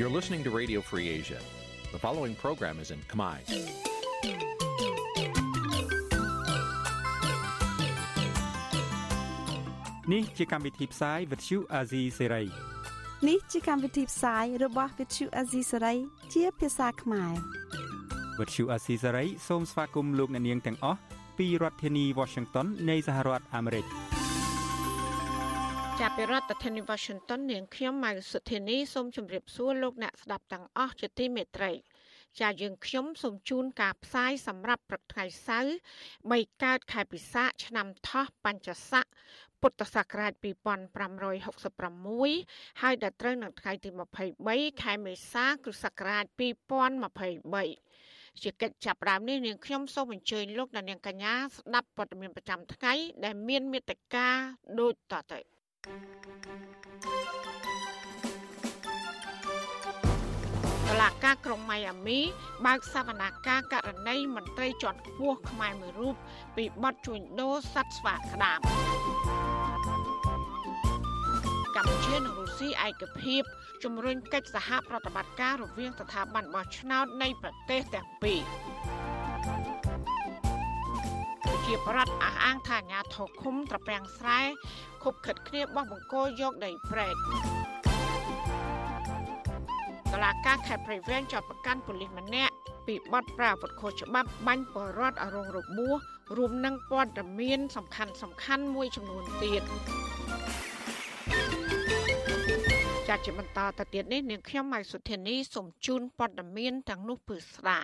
You're listening to Radio Free Asia. The following program is in Khmer. នេះជាកម្មវិធីផ្សាយ Vuthu Azizi Serai នេះជាកម្មវិធីផ្សាយរបស់ Vuthu Azizi Serai ជាភាសាខ្មែរ Vuthu Azizi Serai សូមស្វាគមន៍លោកអ្នកនាងទាំងអស់ពីរដ្ឋធានី Washington នៃសហរដ្ឋអាមេរិក ចាប់ពីរដ្ឋធានី Washington នាងខ្ញុំម៉ៅសុធានីសូមជម្រាបសួរលោកអ្នកស្ដាប់ទាំងអស់ជាទីមេត្រី ចាយើងខ្ញុំសូមជូនការផ្សាយសម្រាប់ព្រឹកថ្ងៃសៅរ៍3កើតខែពិសាខឆ្នាំថោះបញ្ញស័កពុទ្ធសករាជ2566ហើយដល់ត្រូវនៅថ្ងៃទី23ខែមេសា គ្រិស្តសករាជ2023ជាកិច្ចចាប់ផ្ដើមនេះនាងខ្ញុំសូមអញ្ជើញលោកអ្នកនាងកញ្ញាស្ដាប់ព័ត៌មានប្រចាំថ្ងៃដែលមានមេត្តាដូចតទៅ តឡាការក្រុងម៉ៃអាមីបើកសវនាការករណីមន្ត្រីជាន់ខ្ពស់ខ្មែរមួយរូបពីបទជួញដូរសត្វស្វាក្តាមកម្ពុជានិងរុស្ស៊ីឯកភាពជំរុញកិច្ចសហប្រតិបត្តិការរវាងស្ថាប័នបោះឆ្នោតនៃប្រទេសទាំងពីរជាប្រដ្ឋអះអាងថាអាញាធរឃុំត្រពាំងស្រែ ខົບខិតគ្នាបោះបង្គោលយកដីព្រែកតឡាការខេត្តព្រៃវែងចាប់ប្រកាន់ប៉ូលីសម្នាក់ពីបទប្រាវុធខុសច្បាប់បាញ់បរដ្ឋអរងរបួសរួមនឹងព័ត៌មាន សំខាន់សំខាន់មួយចំនួនទៀតចាត់ជាបន្តទៅទៀតនេះនាងខ្ញុំម៉ៃសុធានីសូមជូនព័ត៌មានទាំងនោះពឺស្ដា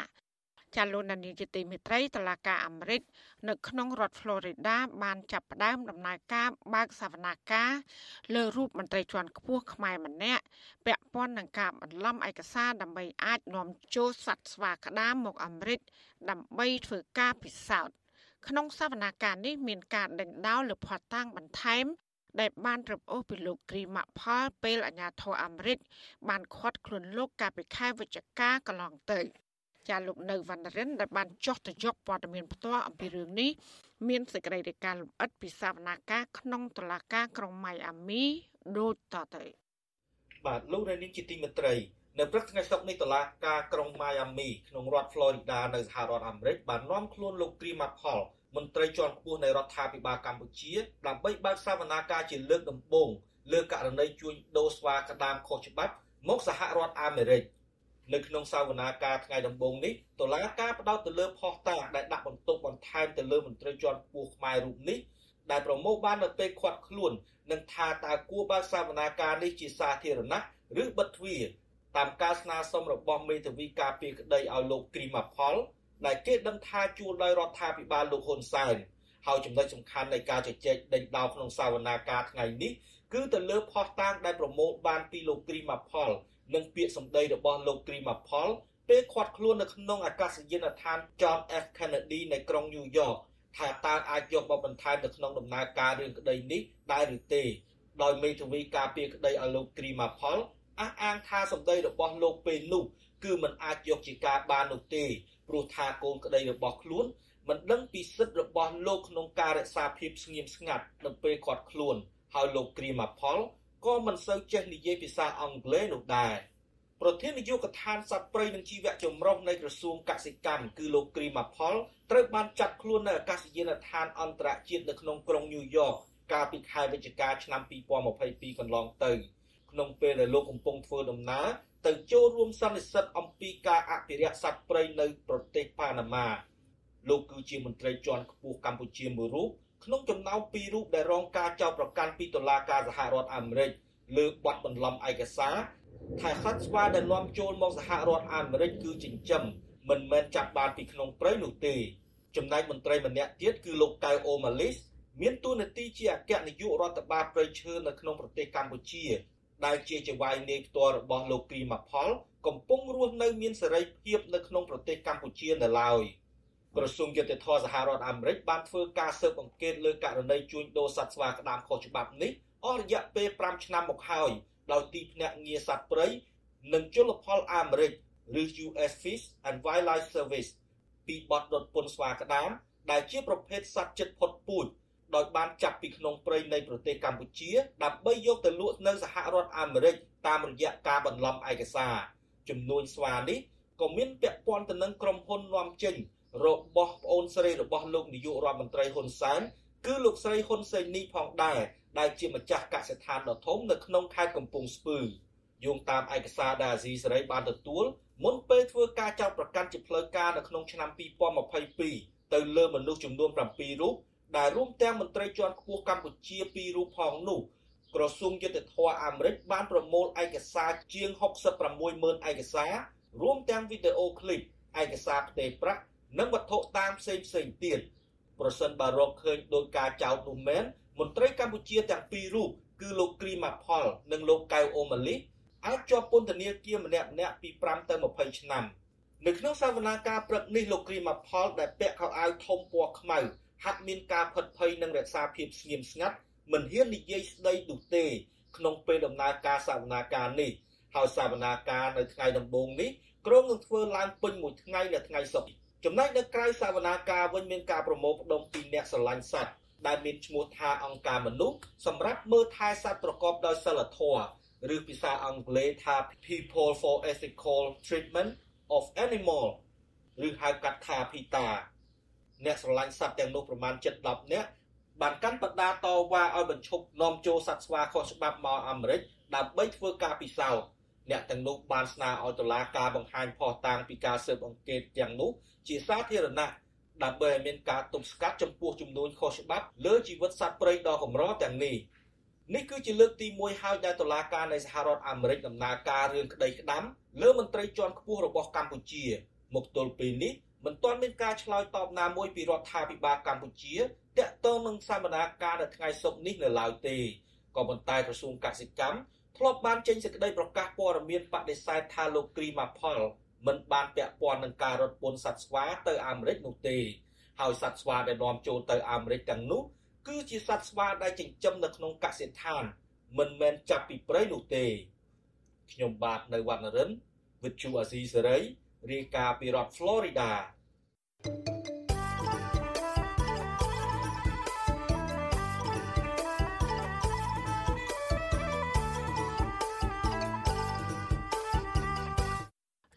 ចាលោកនានីជាទីមេត្រីតឡាការអាមេរិកនៅក្នុងរដ្ឋ Florida បានចាប់ផ្ដើមដំណើរការបើកសវនាការលើរូបមន្ត្រីជាន់ខ្ពស់ខ្មែរម្នាក់ពាក់ព័ន្ធនឹងការបន្លំឯកសារដើម្បីអាចនាំចូលសត្វស្វាក្តាមមកអាមេរិកដើម្បីធ្វើការពិសោធន៍ក្នុងសវនាការនេះមានការដេញដោលលើផាត់តាំងបន្ថែមដែលបានរឹបអូសពីលោកគ្រីម៉ាផលពេលអាញាធរអាមេរិកបានខាត់ខ្លួនលោកកាលពីខែវិច្ឆិកាកន្លងទៅ ចាលោកនៅវណ្ណរិនដែលបានចោះទៅយកព័ត៌មានផ្ទាល់អំពីរឿងនេះមានសេចក្តីរាយការណ៍លម្អិតពីសវនាការក្នុងតុលាការក្រុងម៉ៃអាមីដូចតទៅបាទលោកនាងជាទីមេត្រីនៅព្រឹកថ្ងៃសុក្រនេះតុលាការក្រុងម៉ៃអាមីក្នុងរដ្ឋ Florida នៅសហរដ្ឋអាមេរិកបាននាំខ្លួនលោកគ្រីម៉ាផលមន្ត្រីជាន់ខ្ពស់នៃរដ្ឋាភិបាលកម្ពុជាដើម្បីបើកសវនាការជាលើកដំបូងលើករណីជួញដូរស្វាក្តាមខុសច្បាប់មកសហរដ្ឋអាមេរិក នៅក្នុងសវនាការថ្ងៃដំបូងនេះតុលាការផ្ដោតទៅលើផុសតាងដែលដាក់បន្ទុកបន្ថែមទៅលើមន្ត្រីជាន់ខ្ពស់ខ្មែររូបនេះដែលប្រមូលបាននៅពេលខាត់ខ្លួននឹងថាតើគួរបើកសវនាការនេះជាសាធារណៈឬបិទទ្វារតាមការស្នើសុំរបស់មេធាវីការពារក្តីឲ្យលោកគ្រីម៉ាផលដែលគេដឹងថាជួលដោយរដ្ឋាភិបាលលោកហ៊ុនសែនហើយចំណុចសំខាន់នៃការជជែកដេញដោលក្នុងសវនាការថ្ងៃនេះគឺទៅលើផុសតាងដែលប្រមូលបានពីលោកគ្រីម៉ាផល និងពាក្យសម្ដីរបស់លោកគ្រីម៉ាផលពេលខាត់ខ្លួននៅក្នុងអាកាសយានដ្ឋាន John F Kennedy នៅក្រុង New York ថាតើអាចយកមកបន្ថែមនៅក្នុងដំណើរការរឿងក្តីនេះដែរឬទេ ដោយមេធាវីការពារក្តីឲ្យលោកគ្រីម៉ាផលអះអាងថាសម្ដីរបស់លោកពេលនោះគឺมันអាចយកជាការបាននោះទេព្រោះថាកូនក្តីរបស់ខ្លួនមិនដឹងពីសិទ្ធិរបស់លោកក្នុងការរក្សាភាពស្ងៀមស្ងាត់នៅពេលគាត់ខ្លួនហើយលោកគ្រីម៉ាផល ក៏មិនសូវចេះនិយាយភាសាអង់គ្លេសនោះដែរប្រធាននាយកដ្ឋានសត្វព្រៃនិងជីវៈចម្រុះនៃក្រសួងកសិកម្មគឺលោកគ្រីម៉ាផលត្រូវបានចាប់ខ្លួននៅអាកាសយានដ្ឋានអន្តរជាតិនៅក្នុងក្រុងញូវយ៉កកាលពីខែវិច្ឆិកាឆ្នាំ2022កន្លងទៅក្នុងពេលដែលលោកកំពុងធ្វើដំណើរទៅចូលរួមសន្និសីទអំពីការអភិរក្សសត្វព្រៃនៅប្រទេសប៉ាណាម៉ាលោកគឺជាមន្ត្រីជាន់ខ្ពស់កម្ពុជាមួយរូប ក្នុងចំណោមពីររូបដែលរងការចោទប្រកាន់ពីតុលាការសហរដ្ឋអាមេរិកលើបទបន្លំឯកសារថាសត្វស្វាដែលនាំចូលមកសហរដ្ឋអាមេរិកគឺចិញ្ចឹមមិនមែនចាប់បានពីក្នុងព្រៃនោះទេចំណែកមន្ត្រីម្នាក់ទៀតគឺលោកកៅអូម៉ាលីសមានតួនាទីជាអគ្គនាយករដ្ឋបាលព្រៃឈើនៅក្នុងប្រទេសកម្ពុជា ដែលជាចៅហ្វាយនាយផ្ទាល់របស់លោកគ្រីម៉ាផល កំពុងរស់នៅមានសេរីភាពនៅក្នុងប្រទេសកម្ពុជានៅឡើយ ក្រសួងយុតិធម៌សហរដ្ឋអាមេរិកបានធ្វើការស៊ើបអង្កេតលើករណីជួញដូរសត្វស្វាក្តាមខុសច្បាប់នេះអស់រយៈពេល5ឆ្នាំមកហើយដោយទីភ្នាក់ងារសត្វព្រៃនិងជលផលអាមេរិកឬ US Fish and Wildlife Service ពីបទដុតពន្ធស្វាក្តាមដែលជាប្រភេទសត្វជិតផុតពូជដោយបានចាប់ពីក្នុងព្រៃនៃប្រទេសកម្ពុជាដើម្បីយកទៅលក់នៅសហរដ្ឋអាមេរិកតាមរយៈការបន្លំឯកសារចំនួនស្វានេះក៏មានពាក់ព័ន្ធទៅនឹងក្រុមហ៊ុននាំចេញ របស់ប្អូនស្រីរបស់លោកនាយករដ្ឋមន្ត្រីហ៊ុនសែនគឺលោកស្រីហ៊ុនសេនីផងដែរដែលជាម្ចាស់កសិដ្ឋានដ៏ធំនៅក្នុងខេត្តកំពង់ស្ពឺយោងតាមឯកសារដែលអាស៊ីសេរីបានទទួលមុនពេលធ្វើការចោទប្រកាន់ជាផ្លូវការនៅក្នុងឆ្នាំ2022ទៅលើមនុស្សចំនួន7រូបដែលរួមទាំងមន្ត្រីជាន់ខ្ពស់កម្ពុជា2រូបផងនោះក្រសួងយុទ្ធភ័ពអាមេរិកបានប្រមូលឯកសារជាង66ម៉ឺនឯកសាររួមទាំងវីដេអូឃ្លីបឯកសារផ្ទេរប្រាក់ និងវត្ថុតាមផ្សេងផ្សេងទៀតប្រសិនបើរកឃើញដោយការចោទនោះមែនមន្ត្រីកម្ពុជាទាំងពីររូបគឺលោកគ្រីម៉ាផល និងលោកកៅអូម៉ាលីអាចជាប់ពន្ធនាគារម្នាក់ម្នាក់ពី5ទៅ20ឆ្នាំនៅក្នុងសវនាការព្រឹកនេះលោកគ្រីម៉ាផល ដែលពាក់ខោអាវធំពណ៌ខ្មៅហាក់មានការផិតភ័យនិងរក្សាភាពស្ងៀមស្ងាត់មិនហ៊ាននិយាយស្ដីនោះទេ ក្នុងពេលដំណើរការសវនាការនេះហើយសវនាការនៅថ្ងៃដំបូងនេះក្រុងនឹងធ្វើឡើងពេញមួយថ្ងៃនៅថ្ងៃសុក្រ ចំណែកនៅក្រៅសវនាការវិញមានការប្រមូលផ្ដុំពីអ្នកស្រឡាញ់សត្វដែលមានឈ្មោះថាអង្គការមនុស្សសម្រាប់មើលថែសត្វប្រកបដោយសិលធម៌ឬភាសាអង់គ្លេសថា People for Ethical Treatment of Animal ឬហៅកាត់ថា PETA អ្នកស្រឡាញ់សត្វទាំងនោះប្រមាណ7-10នាក់បានកាន់បដាតវ៉ាឲ្យបញ្ឈប់នាំចូលសត្វស្វាខុសច្បាប់មកអាមេរិកដើម្បីធ្វើការពិសោធន៍អ្នកទាំងនោះបានស្នើឲ្យតុលាការបង្ហាញភស្តុតាងពីការស៊ើបអង្កេតទាំងនោះ ជាសាធារណៈដើម្បីឲ្យមានការទប់ស្កាត់ចំពោះចំនួនខុសច្បាប់លើជីវិតសត្វព្រៃដ៏កម្រទាំងនេះនេះគឺជាលើកទី1ហើយដែលតុលាការនៃសហរដ្ឋអាមេរិកដំណើរការរឿងក្តីក្តាំលើមន្ត្រីជាន់ខ្ពស់របស់កម្ពុជាមកទល់ពេលនេះមិនទាន់មានការឆ្លើយតបណាមួយពីរដ្ឋាភិបាលកម្ពុជាតាក់ទងនឹងសកម្មភាពនៅថ្ងៃសុក្រនេះនៅឡើយទេក៏ប៉ុន្តែក្រសួងកសិកម្មធ្លាប់បានចេញសេចក្តីប្រកាសព័ត៌មានបដិសេធថាលោកគ្រីម៉ាផល មិនបានពាក់ព័ន្ធនឹងការរត់ពន្ធសត្វស្វាទៅអាមេរិកនោះទេហើយសត្វស្វាដែលនាំចូលទៅអាមេរិកទាំងនោះគឺជាសត្វស្វាដែលចិញ្ចឹមនៅក្នុងកសិដ្ឋាន មិនមែនចាប់ពីព្រៃនោះទេខ្ញុំបាទនៅវណ្ណរិន With Chu Azizi Saray រាយការណ៍ពីរដ្ឋ Florida thank you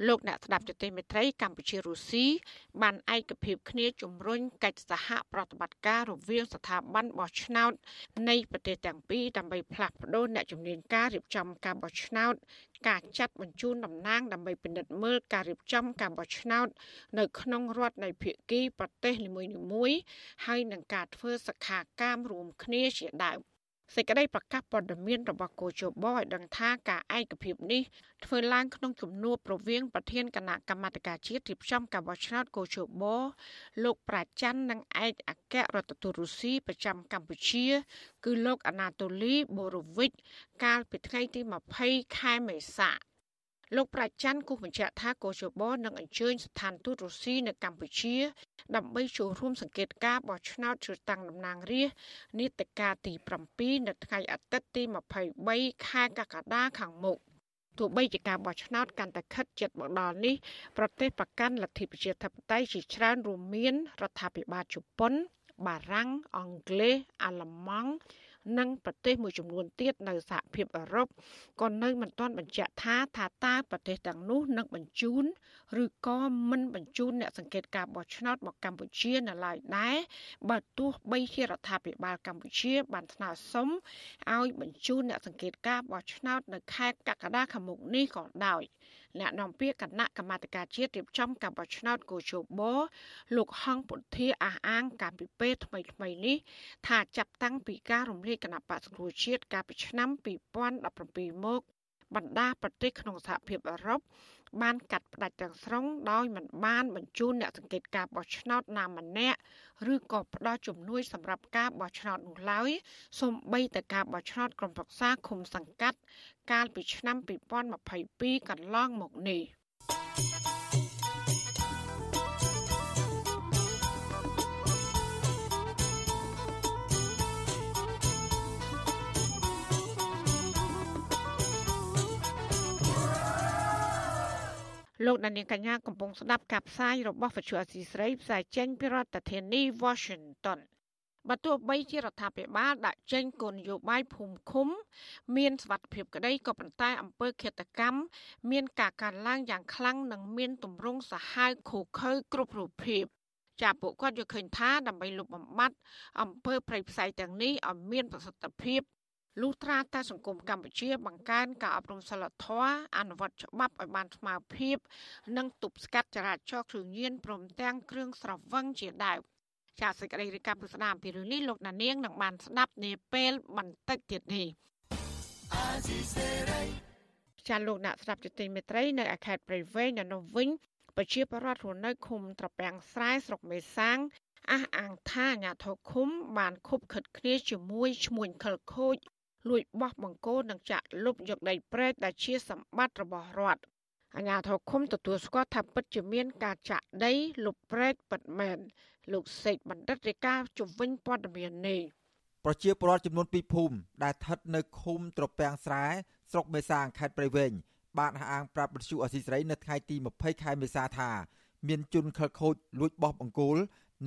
លោកអ្នកស្ដាប់ទទេសមេត្រីកម្ពុជារុស្ស៊ីបានឯកភាពគ្នាជំរុញកិច្ចសហប្រតិបត្តិការរវាងស្ថាប័នបោះឆ្នោតនៃប្រទេសទាំងពីរដើម្បីផ្លាស់ប្តូរអ្នកជំនាញការរៀបចំការបោះឆ្នោតការចាត់បញ្ជូនតំណាងដើម្បីពិនិត្យមើលការរៀបចំការបោះឆ្នោតនៅក្នុងរដ្ឋនៃភាគីប្រទេសនីមួយៗហើយនឹងការធ្វើសខាកាមរួមគ្នាជាដើម សេចក្តីប្រកាសព័ត៌មានរបស់គូជបឲ្យដឹងថាការឯកភាពនេះធ្វើឡើងក្នុងជំនួបរវាងប្រធានគណៈកម្មាធិការជាតិរៀបចំការបោះឆ្នោតគូជបលោកប្រាច័ន្ទនិងឯកអគ្គរដ្ឋទូតរុស្ស៊ីប្រចាំកម្ពុជា គឺលោកអាណាតូលីបូរ៉ូវិចកាលពីថ្ងៃទី20ខែមេសា លោកប្រាជ្ញាគូបញ្ជាក់ថាកោជបនឹងអញ្ជើញស្ថានទូតរុស្ស៊ីនៅកម្ពុជា ដើម្បីចូលរួមសង្កេតការបោះឆ្នោតជ្រើសតាំងតំណាងរាស្ត្រនីតិកាលទី7នៅថ្ងៃអាទិត្យទី23ខែកក្កដាខាងមុខទោះបីជាការបោះឆ្នោតកាន់តែខិតជិតមកដល់នេះប្រទេសប្រកាន់លទ្ធិប្រជាធិបតេយ្យជាច្រើនរួមមានរដ្ឋាភិបាលជប៉ុនបារាំងអង់គ្លេសអាល្លឺម៉ង់ និងប្រទេសមួយចំនួនទៀតនៅសហភាពអឺរ៉ុបក៏នៅមិនទាន់បញ្ជាក់ថាថាតើប្រទេសទាំងនោះនឹងបញ្ជូនឬក៏មិនបញ្ជូនអ្នកសង្កេតការបោះឆ្នោតមកកម្ពុជានៅឡើយដែរបើទោះបីជារដ្ឋាភិបាលកម្ពុជា បានស្នើសុំឲ្យបញ្ជូនអ្នកសង្កេតការបោះឆ្នោតនៅខែកក្កដាខាងមុខនេះក៏ដោយ អ្នកនាំពាក្យគណៈកម្មាធិការជាតិរៀបចំការបោះឆ្នោតកោជបលោកហងពុធាអះអាងកាលពីពេលថ្មីថ្មីនេះថាចាប់តាំងពីការរំលាយគណៈបក្សសង្គ្រោះជាតិកាលពីឆ្នាំ2017មក បណ្ដាប្រទេសក្នុងសហភាពអឺរ៉ុបបានកាត់ផ្តាច់ទាំងស្រុងដោយមិនបានបញ្ជូនអ្នកសង្កេតការបោះឆ្នោតណាម្នាក់ឬក៏ផ្ដល់ជំនួយសម្រាប់ការបោះឆ្នោតនោះឡើយសូម្បីតែការបោះឆ្នោតក្រុមប្រឹក្សាឃុំសង្កាត់កាលពីឆ្នាំ2022កន្លងមកនេះ លោកដានៀងកញ្ញាកំពុងស្ដាប់ការផ្សាយរបស់វិទ្យុអសីស្រីផ្សាយចេញពីរដ្ឋធានី Washington បើទោះបីជារដ្ឋាភិបាលដាក់ចេញគោលនយោបាយភូមិឃុំ មានសវត្ថភាពក្តីក៏ប៉ុន្តែអំពើឃាតកម្មមានការកើនឡើងយ៉ាងខ្លាំងនិងមានទម្រង់សាហាវឃោឃៅគ្រប់រូបភាពចាពួកគាត់យល់ឃើញថាដើម្បីលុបបំបាត់អំពើប្រៃផ្សៃទាំងនេះឲ្យមានប្រសិទ្ធភាព លុះត្រាតែសង្គមកម្ពុជាបង្កើនការអប់រំសិលធម៌អនុវត្តច្បាប់ឲ្យបានស្មើភាព និងទប់ស្កាត់ចរាចរណ៍គ្រឿងញៀនព្រមទាំងគ្រឿងស្រវឹងជាដើមចាសសេចក្តីរាយការណ៍ពីស្ដាមពីរឿងនេះលោកដានៀងនឹងបានស្ដាប់នាពេលបន្តិចទៀតនេះចាលោកអ្នកស្ដាប់ជទិមេត្រីនៅខេត្តព្រៃវែងនៅនោះវិញប្រជាពលរដ្ឋរស់នៅឃុំត្រពាំងស្រែស្រុកមេសាំងអះអាងថាអាញាធរឃុំបានខុបខិតគ្នាជាមួយឈ្មួញខិលខូច លួចបោះបង្គោលនិងចាក់លុបយកដីព្រែកដែលជាសម្បត្តិរបស់រដ្ឋអាញាធរឃុំទទួលស្គាល់ថាពិតជាមានការចាក់ដីលុបព្រែកពិតមែនលោកសេកបណ្ឌិតរាជការជំវិញព័ត៌មាននេះប្រជាពលរដ្ឋចំនួន2ភូមិដែលស្ថិតនៅឃុំត្រពាំងស្រែស្រុកមេសាងខេត្តព្រៃវែងបានអះអាងប្រាប់បទសុអសីស្រីនៅថ្ងៃទី20ខែមេសាថា មានជនខិលខូចលួចបោះបង្គោល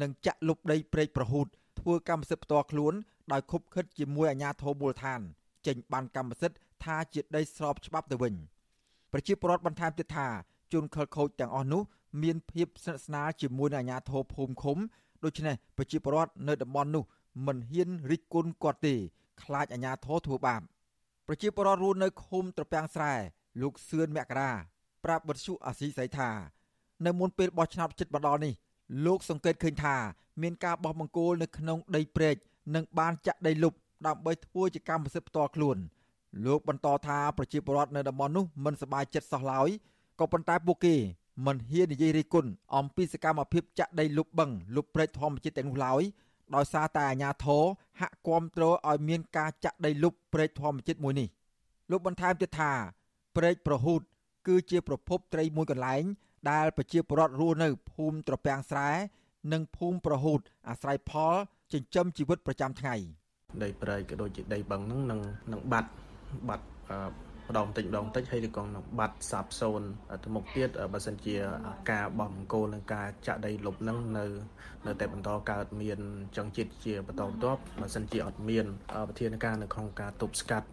និងចាក់លុបដីព្រែកប្រហូត ធ្វើកម្មសិទ្ធិផ្ទាល់ខ្លួនដោយខុបខិតជាមួយអាជ្ញាធរមូលដ្ឋាន ចេញបានកម្មសិទ្ធិថាជាដីស្របច្បាប់ទៅវិញប្រជាពលរដ្ឋបន្ថែមទៀតថាជនខិលខូចទាំងអស់នោះមានភាពស្និទ្ធស្នាលជាមួយនឹងអាជ្ញាធរភូមិឃុំដូច្នេះប្រជាពលរដ្ឋនៅតំបន់នោះមិនហ៊ានរិះគន់គាត់ទេខ្លាចអាជ្ញាធរធ្វើបាបប្រជាពលរដ្ឋរស់នៅឃុំត្រពាំងស្រែលោកសឿនមករាប្រាប់បទសុអាស៊ីសីថានៅមុនពេលបោះឆ្នោតចិត្តមកដល់នេះ លោកសង្កេតឃើញថា មានការបោះបង្គោលនៅក្នុងដីព្រែកនិងបានចាក់ដីលុបដើម្បីធ្វើជាកម្មសិទ្ធិផ្ទាល់ខ្លួនលោកបន្តថាប្រជាពលរដ្ឋនៅតំបន់នោះមិនសប្បាយចិត្តសោះឡើយក៏ប៉ុន្តែពួកគេមិនហ៊ាននិយាយរិះគន់អំពីសកម្មភាពចាក់ដីលុបបឹងលុបព្រែកធម្មជាតិទាំងនោះឡើយដោយសារតែអាជ្ញាធរហាក់គាំទ្រឲ្យមានការចាក់ដីលុបព្រែកធម្មជាតិមួយនេះលោកបន្ថែមទៀតថាព្រែកប្រហូតគឺជាប្រភពត្រីមួយកន្លែង ដែលប្រជាពលរដ្ឋរស់នៅភូមិត្រពាំងស្រែនិងភូមិប្រហូតអាស្រ័យផលចិញ្ចឹមជីវិតប្រចាំថ្ងៃដីព្រែកក៏ដូចជាដីបឹងហ្នឹងនឹងនឹងបាត់បាត់ម្ដងតិចម្ដងតិចហើយឬក៏នឹងបាត់សាបសូន្យទៅមុខទៀតបើសិនជាការបោះបង្គោលនិងការចាក់ដីលុបហ្នឹងនៅនៅតែបន្តកើតមានចង្ជាតិជាបន្តបន្ទាប់បើសិនជាអត់មានវិធានការនៅក្នុងការទប់ស្កាត់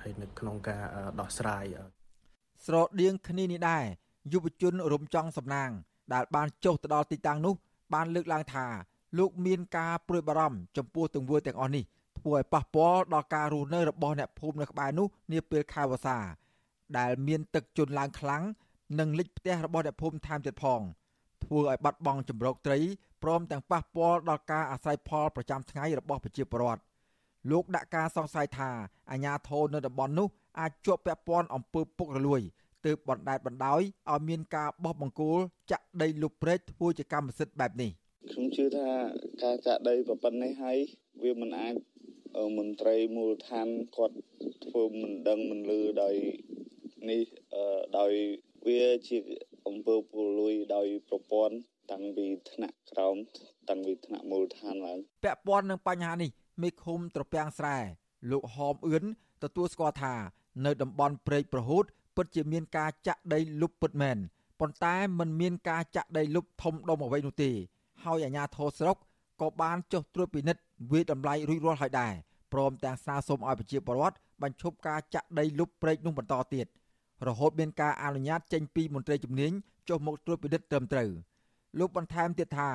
ហើយនៅក្នុងការដោះស្រាយស្រដៀងគ្នានេះដែរ យុវជនរំចង់សំណាង ដែលបានចុះទៅដល់ទីតាំងនោះបានលើកឡើងថាលោកមានការព្រួយបារម្ភចំពោះទង្វើទាំងអស់នេះធ្វើឲ្យប៉ះពាល់ដល់ការរស់នៅរបស់អ្នកភូមិនៅក្បែរនោះនាពេលខែវស្សាដែលមានទឹកជន់ឡើងខ្លាំងនិងលិចផ្ទះរបស់អ្នកភូមិថែមទៀតផងធ្វើឲ្យបាត់បង់ចម្រោកត្រីព្រមទាំងប៉ះពាល់ដល់ការអាស្រ័យផលប្រចាំថ្ងៃរបស់ប្រជាពលរដ្ឋលោកដាក់ការសង្ស័យថាអាញាធរនៅតំបន់នោះអាចជាប់ពាក់ព័ន្ធអំពើពុករលួយ ទើបបណ្តែតបណ្ដោយឲ្យមានការបោះបង្គោលចាក់ដីលុបព្រែកធ្វើជាកម្មសិទ្ធិបែបនេះខ្ញុំជឿថាការចាក់ដីប្រប៉ុណ្ណេះហើយវាមិនអាចមន្ត្រីមូលដ្ឋានគាត់ធ្វើមិនដឹងមិនលឺដោយនេះដោយវាជាអង្គើពលលួយដោយប្រព័ន្ធតាំងពីថ្នាក់ក្រោមតាំងពីថ្នាក់មូលដ្ឋានឡើងពាក់ព័ន្ធនឹងបញ្ហានេះមេឃុំត្រពាំងស្រែលោកហមអឿនទទួលស្គាល់ថា នៅតំបន់ព្រែកប្រហូត ពិតជាមានការចាក់ដីលុបពិតមែនប៉ុន្តែมันមានការចាក់ដីលុបធំដុំអ្វីនោះទេហើយអាជ្ញាធរស្រុកក៏បានចុះត្រួតពិនិត្យវិតម្លៃរួចរាល់ហើយដែរព្រមទាំងស្នើសុំឲ្យប្រជាពលរដ្ឋបញ្ឈប់ការចាក់ដីលុបព្រែកនោះបន្តទៀតរហូតមានការអនុញ្ញាតចេញពីមន្ត្រីជំនាញចុះមកត្រួតពិនិត្យត្រឹមត្រូវលោកបន្ថែមទៀតថា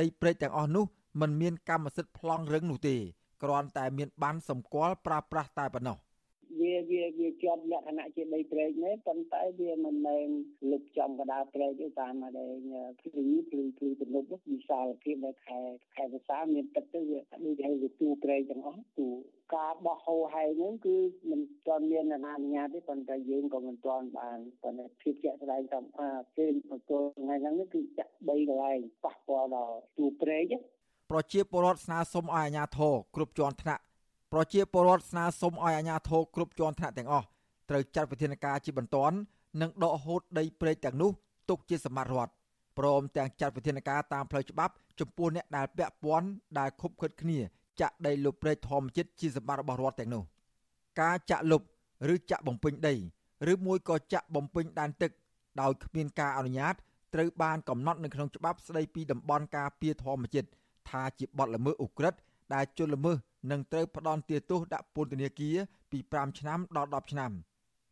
ដីព្រែកទាំងអស់នោះមិនមានកម្មសិទ្ធិប្លង់រឹងនោះទេគ្រាន់តែមានបានសម្គាល់ប្រើប្រាស់តែប៉ុណ្ណោះ វាវាវាជាប់លក្ខណៈជាដីព្រែកនេះប៉ុន្តែវាមិនមែនលុបចំកដាលព្រែកទេតាមដែលភ្លឺភ្លឺភ្លឺទំនប់វិសាលភាពនៅខែខែភាសាមានទឹកទៅវាដូចឲ្យវាទូព្រែកទាំងអស់ទូការបោះហូរហែងហ្នឹងគឺមិនទាន់មានអនុញ្ញាតទេប៉ុន្តែយើងក៏មិនទាន់បានប៉ុន្តែភាពជាក់ស្ដែងតាមអាពេលមកទល់ថ្ងៃហ្នឹងគឺចាក់3កន្លែងប៉ះពាល់ដល់ទូព្រែកប្រជាពលរដ្ឋស្នើសុំឲ្យអាជ្ញាធរគ្រប់ជាន់ថ្នាក់ ប្រជាពលរដ្ឋស្នើសុំឲ្យអាជ្ញាធរគ្រប់ជាន់ថ្នាក់ទាំងអស់ត្រូវចាត់វិធានការជាបន្ទាន់និងដកហូតដីព្រែកទាំងនោះទុកជាសម្បត្តិរដ្ឋព្រមទាំងចាត់វិធានការតាមផ្លូវច្បាប់ចំពោះអ្នកដែលពាក់ព័ន្ធដែលខុបខិតគ្នាចាក់ដីលុបព្រែកធម្មជាតិជាសម្បត្តិរបស់រដ្ឋទាំងនោះការចាក់លុបឬចាក់បំពេញដីឬមួយក៏ចាក់បំពេញដែនទឹកដោយគ្មានការអនុញ្ញាតត្រូវបានកំណត់នៅក្នុងច្បាប់ស្តីពីតំបន់ការពារធម្មជាតិថាជាបទល្មើសឧក្រិដ្ឋដែលជន់ល្មើស នឹងត្រូវផ្ដន់ទាទោសដាក់ពន្ធនាគារពី5ឆ្នាំដល់10ឆ្នាំ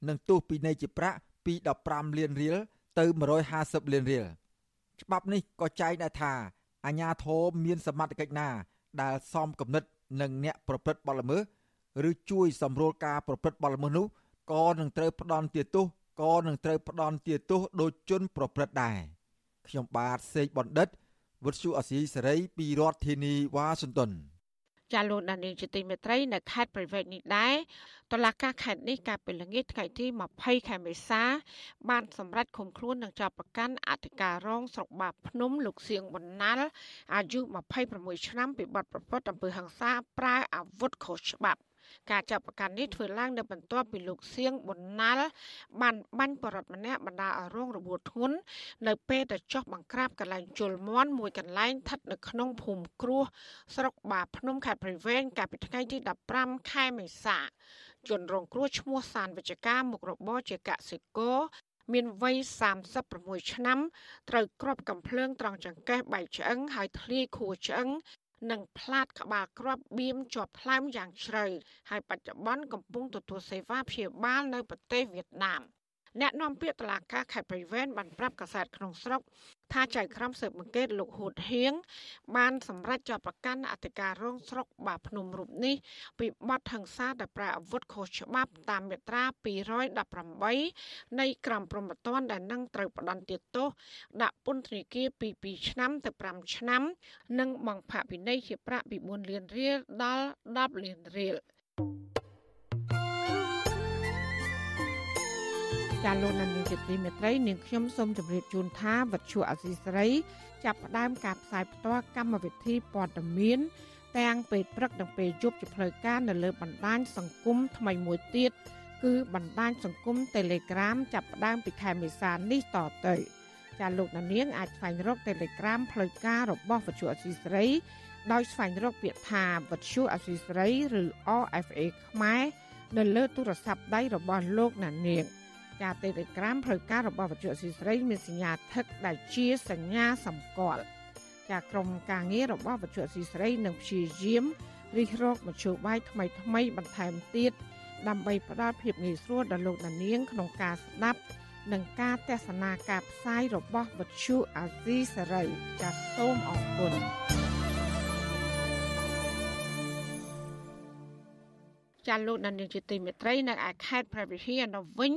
និងទោសពិន័យជាប្រាក់ពី15លានរៀលទៅ150លានរៀលច្បាប់នេះក៏ចែងដែរថាអាជ្ញាធរមានសមត្ថកិច្ចណាដែលសមគំនិតនឹងអ្នកប្រព្រឹត្តបទល្មើសឬជួយសម្រួលការប្រព្រឹត្តបទល្មើសនោះក៏នឹងត្រូវផ្ដន់ទាទោសក៏នឹងត្រូវផ្ដន់ទាទោសដោយជនប្រព្រឹត្តដែរខ្ញុំបាទសេកបណ្ឌិតវុទ្ធុអសីសេរីពីរដ្ឋធានីវ៉ាស៊ីនតោន ចាលោកដានីជាទីមេត្រីនៅខេត្តប្រវែកនេះដែរតឡាកាខេត្តនេះកាលពីល្ងាចថ្ងៃទី20ខែមេសា បានសម្រេចឃុំខ្លួននិងចាប់ប្រកាន់អធិការរងស្រុកបាភ្នំលោកសៀងវណ្ណាល់អាយុ26ឆ្នាំពីបទប្រព្រឹត្តអំពើហិង្សាប្រើអាវុធខុសច្បាប់ ការចាប់ប្រកាន់នេះធ្វើឡើងនៅបន្ទាប់ពីលោកសៀងប៊ុនណាល់បានបាញ់បរិវត្តម្នាក់បណ្ដាឲ្យរងរបួសធ្ងន់នៅពេលទៅចុះបង្ក្រាបកន្លែងជលមន់មួយកន្លែងស្ថិតនៅក្នុងភូមិគ្រោះស្រុកបាភ្នំខេត្តព្រៃវែងកាលពីថ្ងៃទី15ខែមេសាជនរងគ្រោះឈ្មោះសានវិជ្ជការមុខរបរជាកសិករមានវ័យ36ឆ្នាំត្រូវគ្រាប់កំភ្លើងត្រង់ចង្កេះបែកឆ្អឹងហើយធ្លាយខួរឆ្អឹង និងផ្លាតក្បាលគ្រាប់បៀមជាប់ថ្លើមយ៉ាងជ្រៅហើយបច្ចុប្បន្នកំពុងទទួលសេវាព្យាបាលនៅប្រទេសវៀតណាម។ អ្នកនាំពាក្យតឡាការខេត្តព្រៃវែនបានប្រាប់កាសែតក្នុងស្រុកថាចៅក្រមស៊ើបអង្កេតលោកហួតហៀងបានសម្រេចចាប់ប្រកាន់អធិការរងស្រុកបាភ្នំរូបនេះពីបទហិង្សាដែលប្រើអាវុធខុសច្បាប់តាមមាត្រា218នៃក្រមព្រហ្មទណ្ឌដែលនឹងត្រូវផ្ដន្ទាទោសដាក់ពន្ធនាគារពី2ឆ្នាំទៅ5ឆ្នាំ និងបង្ផាកពិន័យជាប្រាក់ពី4លានរៀលដល់10លានរៀល ចាលោកនាងជាទីមេត្រីនាងខ្ញុំសូមជម្រាបជូនថាវັດឈូអសីស្រី ចាប់ផ្ដើមការផ្សាយផ្ទាល់កម្មវិធីព័ត៌មានទាំងពេលព្រឹកនិងពេលយប់ជាផ្លូវការនៅលើបណ្ដាញសង្គមថ្មីមួយទៀតគឺបណ្ដាញសង្គម Telegram ចាប់ផ្ដើមពីខែមេសានេះតទៅ ចាលោកនាងអាចស្វែងរក Telegram ផ្លូវការរបស់វិទ្យុអសីស្រីដោយស្វែងរកពាក្យថាវិទ្យុអសីស្រីឬ RFA ខ្មែរនៅលើទូរស័ព្ទដៃរបស់លោកនាង ការ Telegram ផ្លូវការរបស់វិទ្យុស៊ីស្រីមានសញ្ញាថឹកដែលជាសញ្ញាសម្គាល់ចាក្រុមការងាររបស់វិទ្យុស៊ីស្រីនឹងព្យាយាមរិះរកមធ្យោបាយថ្មីថ្មីបន្ថែមទៀតដើម្បីផ្ដល់ភាពងាយស្រួលដល់លោកដានាងក្នុងការស្ដាប់និងការទស្សនាការផ្សាយរបស់វិទ្យុអាស៊ីសេរីចាសសូមអរគុណចាលោកដានៀងជាទីមេត្រីនៅឯខេត្តព្រះវិហារនៅវិញ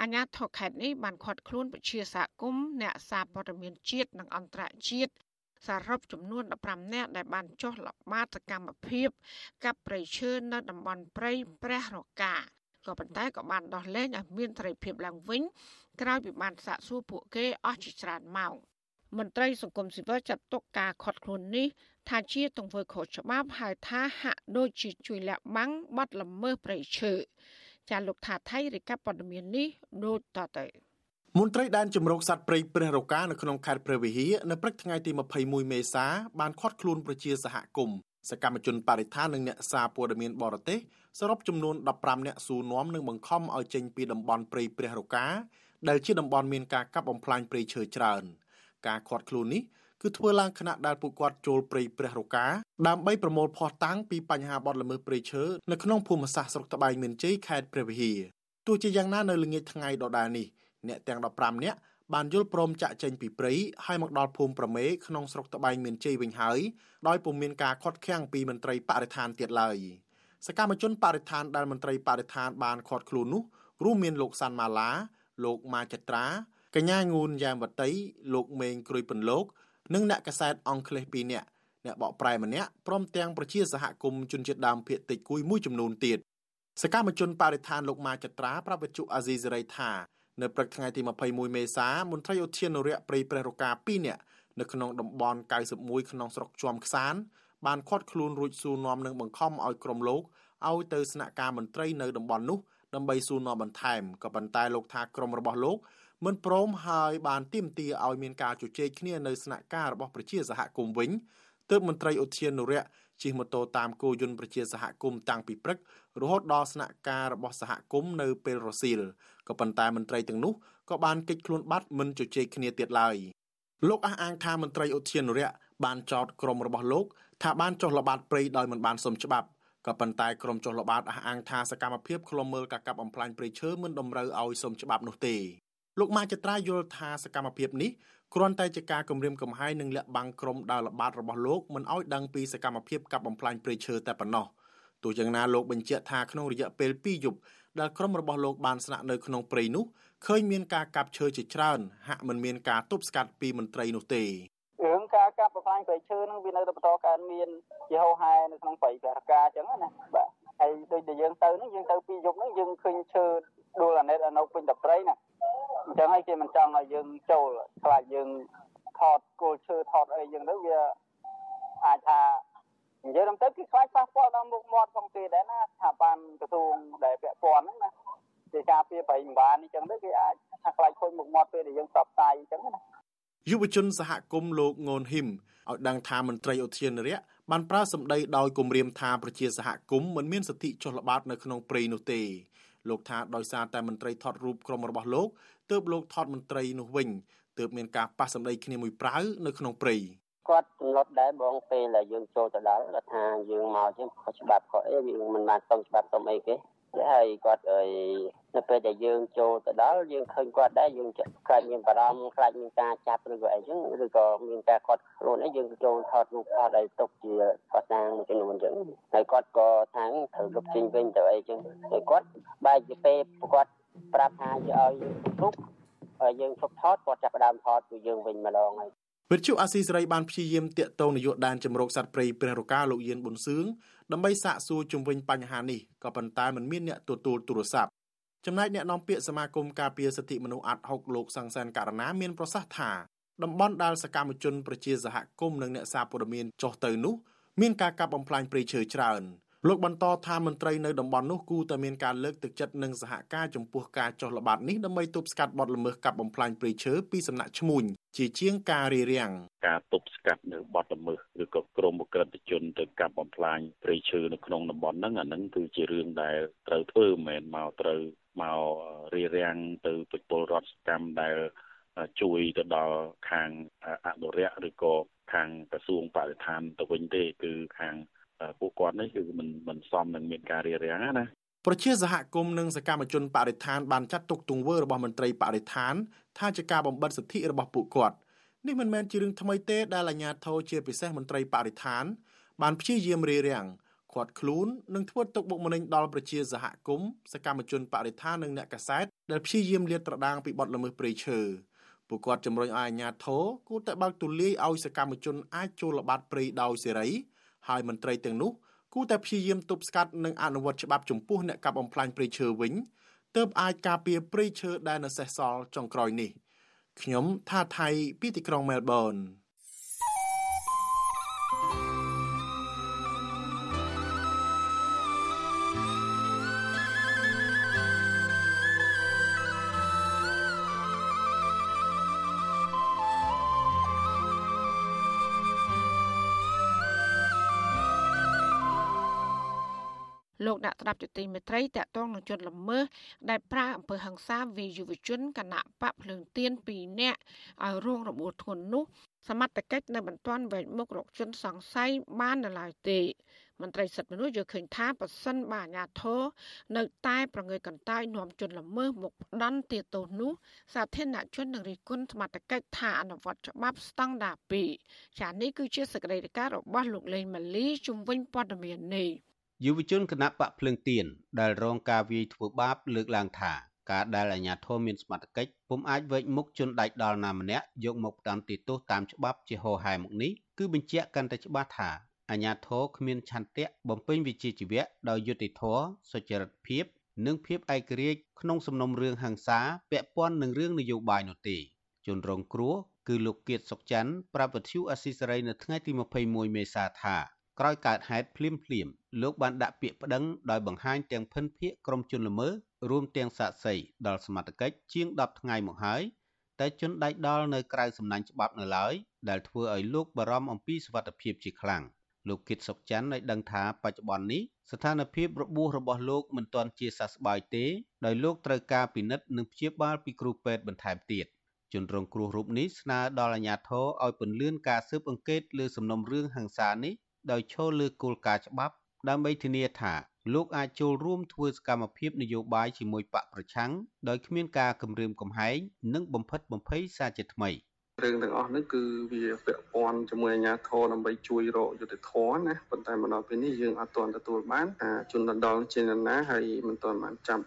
អាញាធរខេត្តនេះបានឃាត់ខ្លួនពជាសហគមន៍អ្នកសារព័ត៌មានជាតិនិងអន្តរជាតិសរុបចំនួន15នាក់ដែលបានចុះល្បាតសកម្មភាពកັບព្រៃឈើនៅតំបន់ព្រៃព្រះរកាក៏ប៉ុន្តែក៏បានដោះលែងឲ្យមានសេរីភាពឡើងវិញក្រោយពីបានសាកសួរពួកគេអស់ជាច្រើនម៉ោងមន្ត្រីសង្គមស៊ីវិលចាត់ទុកការខាត់ខ្លួននេះថាជាទង្វើខុសច្បាប់ហើយថាហាក់ដូចជាជួយលាក់បាំងបទល្មើសព្រៃឈើ ចាលោកថាថៃរាយការណ៍ព័ត៌មាននេះដូចតទៅមន្ត្រីដែនជំរកសត្វព្រៃព្រះរកានៅក្នុងខេត្តព្រះវិហារនៅព្រឹកថ្ងៃទី21មេសាបានឃាត់ខ្លួនប្រជាសហគមន៍សកម្មជនបរិស្ថាននិងអ្នកសារព័ត៌មានបរទេសសរុបចំនួន15នាក់សួរនាំនិងបង្ខំឲ្យចេញពីតំបន់ព្រៃព្រះរកាដែលជាតំបន់មានការកាប់បំផ្លាញព្រៃឈើច្រើន ការឃាត់ខ្លួននេះ គឺធ្វើឡើងខណៈដែលពួកគាត់ចូលព្រៃព្រះរកាដើម្បីប្រមូលភស្តុតាងពីបញ្ហាបទល្មើសព្រៃឈើនៅក្នុងភូមិសាស្ត្រស្រុកត្បែងមានជ័យខេត្តព្រះវិហារទោះជាយ៉ាងណានៅល្ងាចថ្ងៃដដែលនេះអ្នកទាំង15នាក់បានយល់ព្រមចាក់ចេញពីព្រៃហើយមកដល់ភូមិប្រមេក្នុងស្រុកត្បែងមានជ័យវិញហើយដោយពុំមានការខាត់ខាំងពីមន្ត្រីបរិស្ថានទៀតឡើយសកម្មជនបរិស្ថានដែលមន្ត្រីបរិស្ថានបានខាត់ខ្លួននោះរួមមានលោកសាន់ម៉ាឡាលោកម៉ាចត្រាកញ្ញាងូនយ៉ាមវតីលោកមេងក្រួយពន្លក និងអ្នកកសែតអង់គ្លេស2នាក់អ្នកបកប្រែម្នាក់ព្រមទាំងប្រជាសហគមន៍ជនជាតិដើមភាគតិចគួយមួយចំនួនទៀតសកម្មជនបរិស្ថានលោកម៉ាចត្រាប្រាប់វិទ្យុអាស៊ីសេរីថានៅព្រឹកថ្ងៃទី21មេសាមន្ត្រីឧទ្យានុរក្សព្រៃព្រះរកា2នាក់នៅក្នុងតំបន់91ក្នុងស្រុកជាំខ្សានបានឃាត់ខ្លួនរួចសួរនាំនិងបង្ខំឲ្យក្រុមលោកឲ្យទៅស្នាក់ការមន្ត្រីនៅតំបន់នោះដើម្បីសួរនាំបន្ថែមក៏ប៉ុន្តែលោកថាក្រុមរបស់លោក មិនព្រមហើយបានទាមទារឲ្យមានការជជែកគ្នានៅស្នាក់ការរបស់ប្រជាសហគមន៍វិញទើបមន្ត្រីឧទ្យានុរក្សជិះម៉ូតូតាមគោយន្តប្រជាសហគមន៍តាំងពីព្រឹករហូតដល់ស្នាក់ការរបស់សហគមន៍នៅពេលរសៀលក៏ប៉ុន្តែមន្ត្រីទាំងនោះក៏បានគេចខ្លួនបាត់មិនជជែកគ្នាទៀតឡើយលោកអះអាងថាមន្ត្រីឧទ្យានុរក្សបានចោទក្រុមរបស់លោកថាបានចុះល្បាតព្រៃដោយមិនបានសុំច្បាប់ក៏ប៉ុន្តែក្រុមចុះល្បាតអះអាងថាសកម្មភាពឃ្លាំមើលការកាប់បំផ្លាញព្រៃឈើមិនតម្រូវឲ្យសុំច្បាប់នោះទេ លោកម៉ាចត្រាយល់ថាសកម្មភាពនេះគ្រាន់តែជាការគម្រាមកំហែងនិងលាក់បាំងក្រុមដើរល្បាតរបស់លោកមិនឲ្យដឹងពីសកម្មភាពកាប់បំផ្លាញព្រៃឈើតែប៉ុណ្ណោះទោះយ៉ាងណាលោកបញ្ជាក់ថាក្នុងរយៈពេល2យប់ដែលក្រុមរបស់លោកបានស្នាក់នៅក្នុងព្រៃនោះឃើញមានការកាប់ឈើជាច្រើន ហាក់មិនមានការទប់ស្កាត់ពីមន្ត្រីនោះទេរឿងការកាប់បំផ្លាញព្រៃឈើនឹងវានៅតែបន្តកើតមានជាហោហែនៅក្នុងព្រៃបេរកាអញ្ចឹងណាបាទហើយដូចដែលយើងទៅហ្នឹងយើងទៅពីយប់ហ្នឹងយើងឃើញឈើដួលអាណិតអានៅពេញតព្រៃណា អញ្ចឹងហើយគេមិនចង់ឲ្យយើងចូលខ្លាចយើងថតគល់ឈើថតអីយ៉ាងទៅវាអាចថានិយាយទៅគឺខ្លាចប៉ះពាល់ដល់មុខមាត់ផងគេដែរណាស្ថាប័នក្រសួងដែលពាក់ព័ន្ធហ្នឹងណាជាការពៀប្រៃម្បានអញ្ចឹងទៅគេអាចថាខ្លាចខូចមុខមាត់ពេលដែលយើងផ្សព្វផ្សាយអញ្ចឹងណាយុវជនសហគមន៍លោកងូនហ៊ីមឲ្យដឹងថាមន្ត្រីឧទ្យានុរក្សបានប្រើសម្ដីដោយគំរាមថាប្រជាសហគមន៍មិនមានសិទ្ធិចុះល្បាតនៅក្នុងព្រៃនោះទេលោកថាដោយសារតែមន្ត្រីថតរូបក្រុមរបស់លោក ទើបលោកថតមន្ត្រីនោះវិញទើបមានការប៉ះសម្ដីគ្នាមួយប្រាវនៅក្នុងព្រៃគាត់កំណត់ដែរបងពេលដែលយើងចូលទៅដល់គាត់ថាយើងមកជាខុសច្បាប់ខុសអីយើងមិនបានសុំច្បាប់សុំអីគេហើយគាត់អីនៅពេលដែលយើងចូលទៅដល់យើងឃើញគាត់ដែរយើងខ្លាចមានបារម្ភខ្លាចមានការចាប់ឬក៏អីចឹងឬក៏មានការគាត់ខ្លួនអីយើងចូលថតរូបថតអីទុកជាកសាងមួយចំនួនចឹងហើយគាត់ក៏ថាត្រូវលុបចេញវិញទៅអីចឹងហើយគាត់បែរជាពេលគាត់ ប្រាប់ថាយកឲ្យទុកហើយយើងឈប់ថតគាត់ចាប់ផ្ដើមថតពីយើងវិញម្ដងហើយវិទ្យុអាស៊ីសេរីបានព្យាយាមតាក់ទងនាយកដែនជំរកសត្វព្រៃព្រះរកាលោកយៀនប៊ុនសឿងដើម្បីសាកសួរជុំវិញបញ្ហានេះក៏ប៉ុន្តែមិនមានអ្នកទទួលទូរស័ព្ទចំណែកអ្នកនាំពាក្យសមាគមការពារសិទ្ធិមនុស្សអាត់ហុកលោកសង្សានករណាមានប្រសាសន៍ថាតំបន់ដែលសកម្មជនប្រជាសហគមន៍និងអ្នកសារព័ត៌មានចុះទៅនោះមានការកាប់បំផ្លាញព្រៃឈើច្រើន លោកបន្តថាមន្ត្រីនៅតំបន់នោះគូតែមានការលើកទឹកចិត្តនិងសហការចំពោះការចុះល្បាតនេះដើម្បីទប់ស្កាត់បទល្មើសកាប់បំផ្លាញព្រៃឈើពីសំណាក់ឈ្មួញជាជាងការរារាំងការទប់ស្កាត់នៅបទល្មើសឬក៏ក្រុមអក្រិតជនទៅកាប់បំផ្លាញព្រៃឈើនៅក្នុងតំបន់ហ្នឹងអាហ្នឹងគឺជារឿងដែលត្រូវធ្វើមិនមែនមកត្រូវមករារាំងទៅពលរដ្ឋកម្មដែលជួយទៅដល់ខាងអនុរិយឬក៏ខាងក្រសួងបរិស្ថានទៅវិញទេគឺខាង ពួកគាត់នេះគឺមិនមិនសមនឹងមានការរារាំងណាប្រជាសហគមន៍និងសកម្មជនបរិស្ថានបានចាត់ទុកទង្វើរបស់មន្ត្រីបរិស្ថាន ថាជាការបំបិទសិទ្ធិរបស់ពួកគាត់នេះមិនមែនជារឿងថ្មីទេដែលអាជ្ញាធរជាពិសេសមន្ត្រីបរិស្ថាន បានព្យាយាមរារាំងខាត់ខ្លួននិងធ្វើទុកបុកម្នេញដល់ប្រជាសហគមន៍សកម្មជនបរិស្ថាននិងអ្នកកសែតដែលព្យាយាមលាតត្រដាងពីបទល្មើសព្រៃឈើពួកគាត់ជំរុញឲ្យអាជ្ញាធរគួរតែបើកទូលាយឲ្យសកម្មជនអាចចូលល្បាតព្រៃដោយសេរី ហើយមន្ត្រីទាំងនោះគួរតែព្យាយាមទប់ស្កាត់និងអនុវត្តច្បាប់ចំពោះអ្នកកាប់បំផ្លាញព្រៃឈើវិញទើបអាចការពារព្រៃឈើដែលនៅសេសសល់ចុងក្រោយនេះខ្ញុំថាថៃពីទីក្រុងមែលប៊ន លោកអ្នកស្ដាប់ជទីមេត្រីតកតងនឹងជនល្មើសដែលប្រើអំពើហិង្សាវាយុវជនគណៈបកភ្លើងទៀន2នាក់ឲ្យរងរបួសធ្ងន់នោះសមត្ថកិច្ចនៅមិនទាន់វែកមុខរកជនសង្ស័យបាននៅឡើយទេមន្ត្រីសិទ្ធិមនុស្សយល់ឃើញថាប៉ះសិនបាអាញាធរនៅតែប្រងើយកន្តើយនាំជនល្មើសមកផ្ដន់ទាទោសនោះសាធារណជននឹងរិះគន់សមត្ថកិច្ចថាអនុវត្តច្បាប់ស្តង់ដារ2ចានេះគឺជាសកម្មភាពរបស់លោកលេងម៉ាលីជំវិញព័ត៌មាននេះ យុវជនគណៈបកភ្លើងទៀនដែលរងការវាយធ្វើបាបលើកឡើងថាការដែលអាជ្ញាធរមានសមត្ថកិច្ចពុំអាចវេកមុខជនដាច់ដល់ណាម្នាក់យកមកផ្ដន្ទាទោសតាមច្បាប់ជាហោហែមកនេះគឺបញ្ជាក់កាន់តែច្បាស់ថាអាជ្ញាធរគ្មានឆន្ទៈបំពេញវិជ្ជាជីវៈដោយយុត្តិធម៌សុចរិតភាពនិងភាពឯករាជ្យក្នុងសំណុំរឿងហ ংস ាពាក់ព័ន្ធនឹងរឿងនយោបាយនោះទេជនរងគ្រោះគឺលោកគៀតសុកច័ន្ទប្រាប់វិទ្យុអស៊ីសេរីនៅថ្ងៃទី21មេសាថា ក្រោយកើតហេតុភ្លាមភ្លាមលោកបានដាក់ពាក្យប្តឹងដោយបង្ហាញទាំងភិនភាកក្រុមជនល្មើសរួមទាំងសាក្សីដល់សមត្ថកិច្ចជាង10ថ្ងៃមកហើយតែជនដៃដល់នៅក្រៅសំណាញ់ច្បាប់នៅឡើយដែលធ្វើឲ្យលោកបារម្ភអំពីសុវត្ថិភាពជាខ្លាំងលោកគិតសុកច័ន្ទឲ្យដឹងថាបច្ចុប្បន្ននេះស្ថានភាពរបួសរបស់លោកមិនទាន់ជាសះស្បើយទេដោយលោកត្រូវការពិនិត្យនិងព្យាបាលពីគ្រូពេទ្យបន្ថែមទៀតជនរងគ្រោះរូបនេះស្នើដល់អាជ្ញាធរឲ្យពន្យាការស៊ើបអង្កេតលើសំណុំរឿងហិង្សានេះ ដោយឈលលើគោលការណ៍ច្បាប់ដើម្បីធានាថាលោកអាចចូលរួមធ្វើសកម្មភាពនយោបាយជាមួយបកប្រឆាំងដោយគ្មានការគំរាមកំហែងនិងបំផិតបំភ័យសារជាថ្មី។ រឿងទាំងអស់នេះគឺវាពាក់ព័ន្ធជាមួយអាជ្ញាធរដើម្បីជួយរកយុត្តិធម៌ណាប៉ុន្តែមកដល់ពេលនេះយើងអត់ទាន់ទទួលបានជនដណ្ដុលជាណាហើយមិនទាន់បានចាប់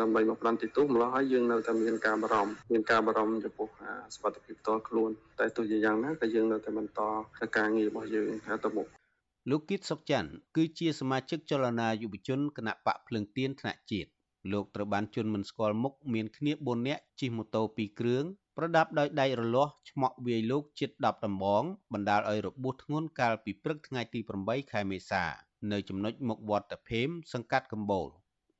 ដើម្បីមកផ្ដន្ទាទោសម្ល៉េះហើយយើងនៅតែមានការបារម្ភមានការបារម្ភចំពោះសុខភាពផ្ទាល់ខ្លួន តែទោះជាយ៉ាងណាក៏យើងនៅតែបន្តការងាររបស់យើងទៅមុខលោកគិតសុកច័ន្ទគឺជាសមាជិកចលនាយុវជនគណៈបកភ្លឹងទៀនថ្នាក់ជាតិ លោកត្រូវបានជន់មិនស្គាល់មុខមានគ្នា4នាក់ជិះម៉ូតូ2គ្រឿងប្រដាប់ដោយដែករលាស់ឆ្មក់វាយលោកជិត10ដំបងបណ្ដាលឲ្យរបួសធ្ងន់កាលពីព្រឹកថ្ងៃទី8ខែមេសា នៅចំណុចមុខវត្តតាភេមសង្កាត់កំបូល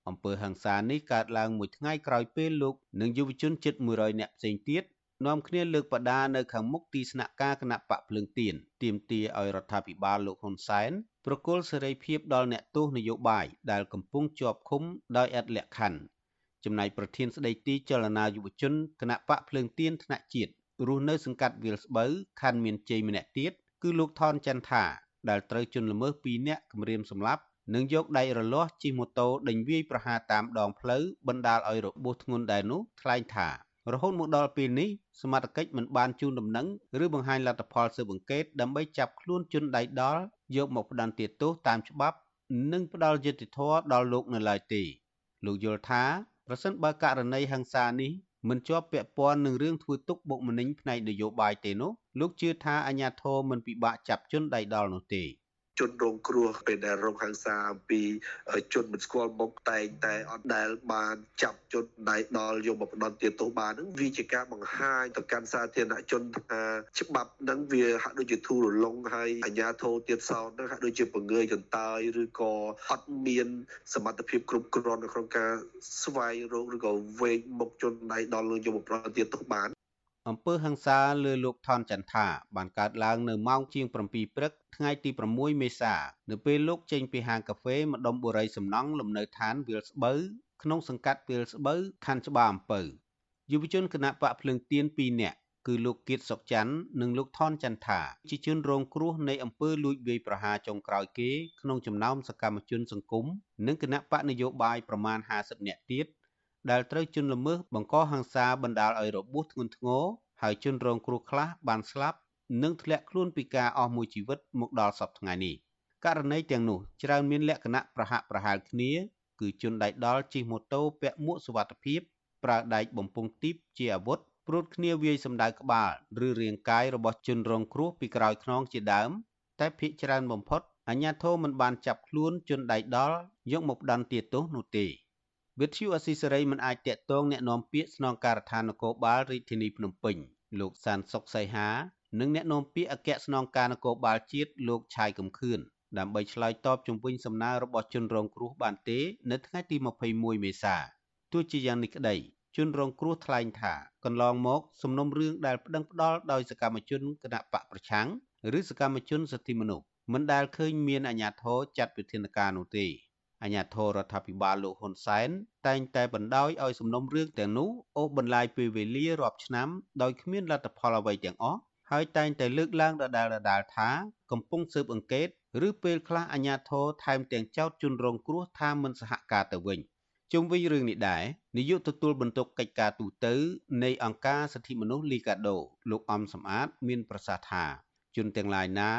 អំពើហិង្សានេះកើតឡើងមួយថ្ងៃក្រោយពេលលោកនិងយុវជនជិត100នាក់ផ្សេងទៀត នាំគ្នាលើកបដានៅខាងមុខទីស្នាក់ការគណៈបកភ្លើងទៀនទាមទារឲ្យរដ្ឋាភិបាលលោកហ៊ុនសែនប្រគល់សេរីភាពដល់អ្នកទោសនយោបាយដែលកំពុងជាប់ឃុំដោយឥតលក្ខខណ្ឌចំណែកប្រធានស្ដីទីចលនាយុវជនគណៈបកភ្លើងទៀនថ្នាក់ជាតិរស់នៅសង្កាត់វាលស្បូវខណ្ឌមានជ័យម្នាក់ទៀតគឺលោកថនចន្ទថាដែលត្រូវជន់ល្មើស2នាក់គំរាមសម្លាប់និងយកដៃរលាស់ជិះម៉ូតូដេញវាយប្រហារតាមដងផ្លូវបណ្ដាលឲ្យរបួសធ្ងន់ដែរនោះថ្លែងថា រហូតមកដល់ពេលនេះសមត្ថកិច្ចមិនបានជូនដំណឹងឬបង្ហាញលទ្ធផលស៊ើបអង្កេតដើម្បីចាប់ខ្លួនជនដៃដល់យកមកផ្ដន្ទាទោសតាមច្បាប់ និងផ្ដល់យុត្តិធម៌ដល់លោកនៅឡើយទេលោកយល់ថាប្រសិនបើករណីហិង្សានេះមិនជាប់ពាក់ព័ន្ធនឹងរឿងធ្វើទុកបុកម្នេញផ្នែកនយោបាយទេនោះលោកជឿថាអាញាធរមិនពិបាកចាប់ជនដៃដល់នោះទេ ជនរងគ្រោះពេលដែលរងហិង្សាអំពីជនមិនស្គាល់មុខតែងតែអត់ដែលបានចាប់ជនដៃដល់យកមកផ្ដន់ទាទោសបាននឹងវាជាការបង្ហាញទៅកាន់សាធារណជនថាច្បាប់នឹងវាហាក់ដូចជាធូររលុងហើយអាជ្ញាធរទៀតសោតនឹងហាក់ដូចជាបង្ងើយកន្តើយឬក៏អត់មានសមត្ថភាពគ្រប់គ្រាន់នៅក្នុងការស្វែងរកឬក៏វែងមុខជនដៃដល់នឹងយកមកផ្ដន់ទាទោសបាន អំពើហិង្សាលើលោកថនចន្ទថាបានកើតឡើងនៅម៉ោងជាង7ព្រឹកថ្ងៃទី6មេសានៅពេលលោកចេញពីហាងកាហ្វេម្ដុំបុរីសំណង់លំនៅឋានវាលស្បូវក្នុងសង្កាត់វាលស្បូវខណ្ឌច្បារអំពៅយុវជនគណៈបកភ្លើងទៀន2នាក់គឺលោកគៀតសុកច័ន្ទនិងលោកថនចន្ទថាជាជនរងគ្រោះនៃអំពើលួចវាយប្រហារចុងក្រោយគេក្នុងចំណោមសកម្មជនសង្គមនិងគណៈបកនយោបាយប្រមាណ50នាក់ទៀត ដែលត្រូវជន់ល្មើសបង្កហិង្សាបណ្ដាលឲ្យរបួសធ្ងន់ធ្ងរហើយជនរងគ្រោះខ្លះបានស្លាប់និងធ្លាក់ខ្លួនពីការអស់មួយជីវិតមកដល់សពថ្ងៃនេះករណីទាំងនោះច្រើនមានលក្ខណៈប្រហាក់ប្រហែលគ្នា គឺជនដៃដល់ជិះម៉ូតូពាក់មួកសុវត្ថិភាពប្រើដែកបំពង់ទីបជាអាវុធព្រួតគ្នាវាយសម្ដៅក្បាលឬរាងកាយរបស់ជនរងគ្រោះពីក្រោយខ្នងជាដើម តែភ ieck ច្រើនបំផុតអាជ្ញាធរមិនបានចាប់ខ្លួនជនដៃដល់យកមកផ្ដន្ទាទោសនោះទេ វិទ្យុអស៊ីសេរីមិនអាចតាក់ទងแนะនាំពាក្យស្នងការដ្ឋាននគរបាលរាជធានីភ្នំពេញលោកសានសុកសៃហានិងអ្នកនាំពាក្យអគ្គស្នងការនគរបាលជាតិលោកឆាយកំខឿនដើម្បីឆ្លើយតបជំវិញសំណើរបស់ជនរងគ្រោះបានទេនៅថ្ងៃទី21មេសាទោះជាយ៉ាងនេះក្តីជនរងគ្រោះថ្លែងថាកន្លងមកសំណុំរឿងដែលប្តឹងផ្តល់ដោយសកម្មជនគណៈបកប្រឆាំងឬសកម្មជនសិទ្ធិមនុស្សមិនដែលឃើញមានអាជ្ញាធរចាត់វិធានការនោះទេ អាញាធររដ្ឋាភិបាលលោកហ៊ុនសែនតែងតែបណ្ដោយឲ្យសំណុំរឿងទាំងនោះអូសបន្លាយពេលវេលារាប់ឆ្នាំដោយគ្មានលទ្ធផលអ្វីទាំងអស់ហើយតែងតែលើកឡើងដដែលដដែលថាកំពុងស៊ើបអង្កេតឬពេលខ្លះអាញាធរថែមទាំងចោទជនរងគ្រោះថាមិនសហការទៅវិញជុំវិញរឿងនេះដែរនាយកទទួលបន្ទុកកិច្ចការទូតនៃអង្គការសិទ្ធិមនុស្សលីកាដូលោកអំសំអាតមានប្រសាសន៍ថាជនទាំងឡាយណា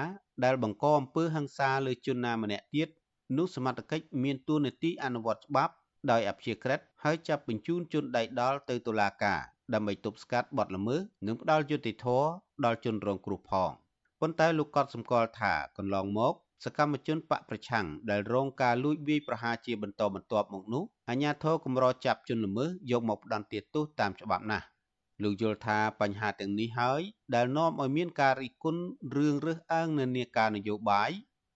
ដែលបង្កអំពើហិង្សាលើជនណាម្នាក់ទៀត នោះសមត្ថកិច្ចមានទួនាទីអនុវត្តច្បាប់ដោយអព្យាក្រឹតហើយចាប់បញ្ជូនជនដៃដល់ទៅតុលាការដើម្បីទប់ស្កាត់បទល្មើសនិងផ្ដល់យុត្តិធម៌ដល់ជនរងគ្រោះផងប៉ុន្តែលោកកត់សម្គាល់ថាកន្លងមកសកម្មជនបកប្រឆាំងដែលរងការលួចវាយប្រហារជាបន្តបន្ទាប់មកនោះអាជ្ញាធរកម្រចាប់ជនល្មើសយកមកផ្ដន្ទាទោសតាមច្បាប់ណាស់លោកយល់ថាបញ្ហាទាំងនេះហើយដែលនាំឲ្យមានការរិះគន់រឿងរើសអើងនានាការនយោបាយ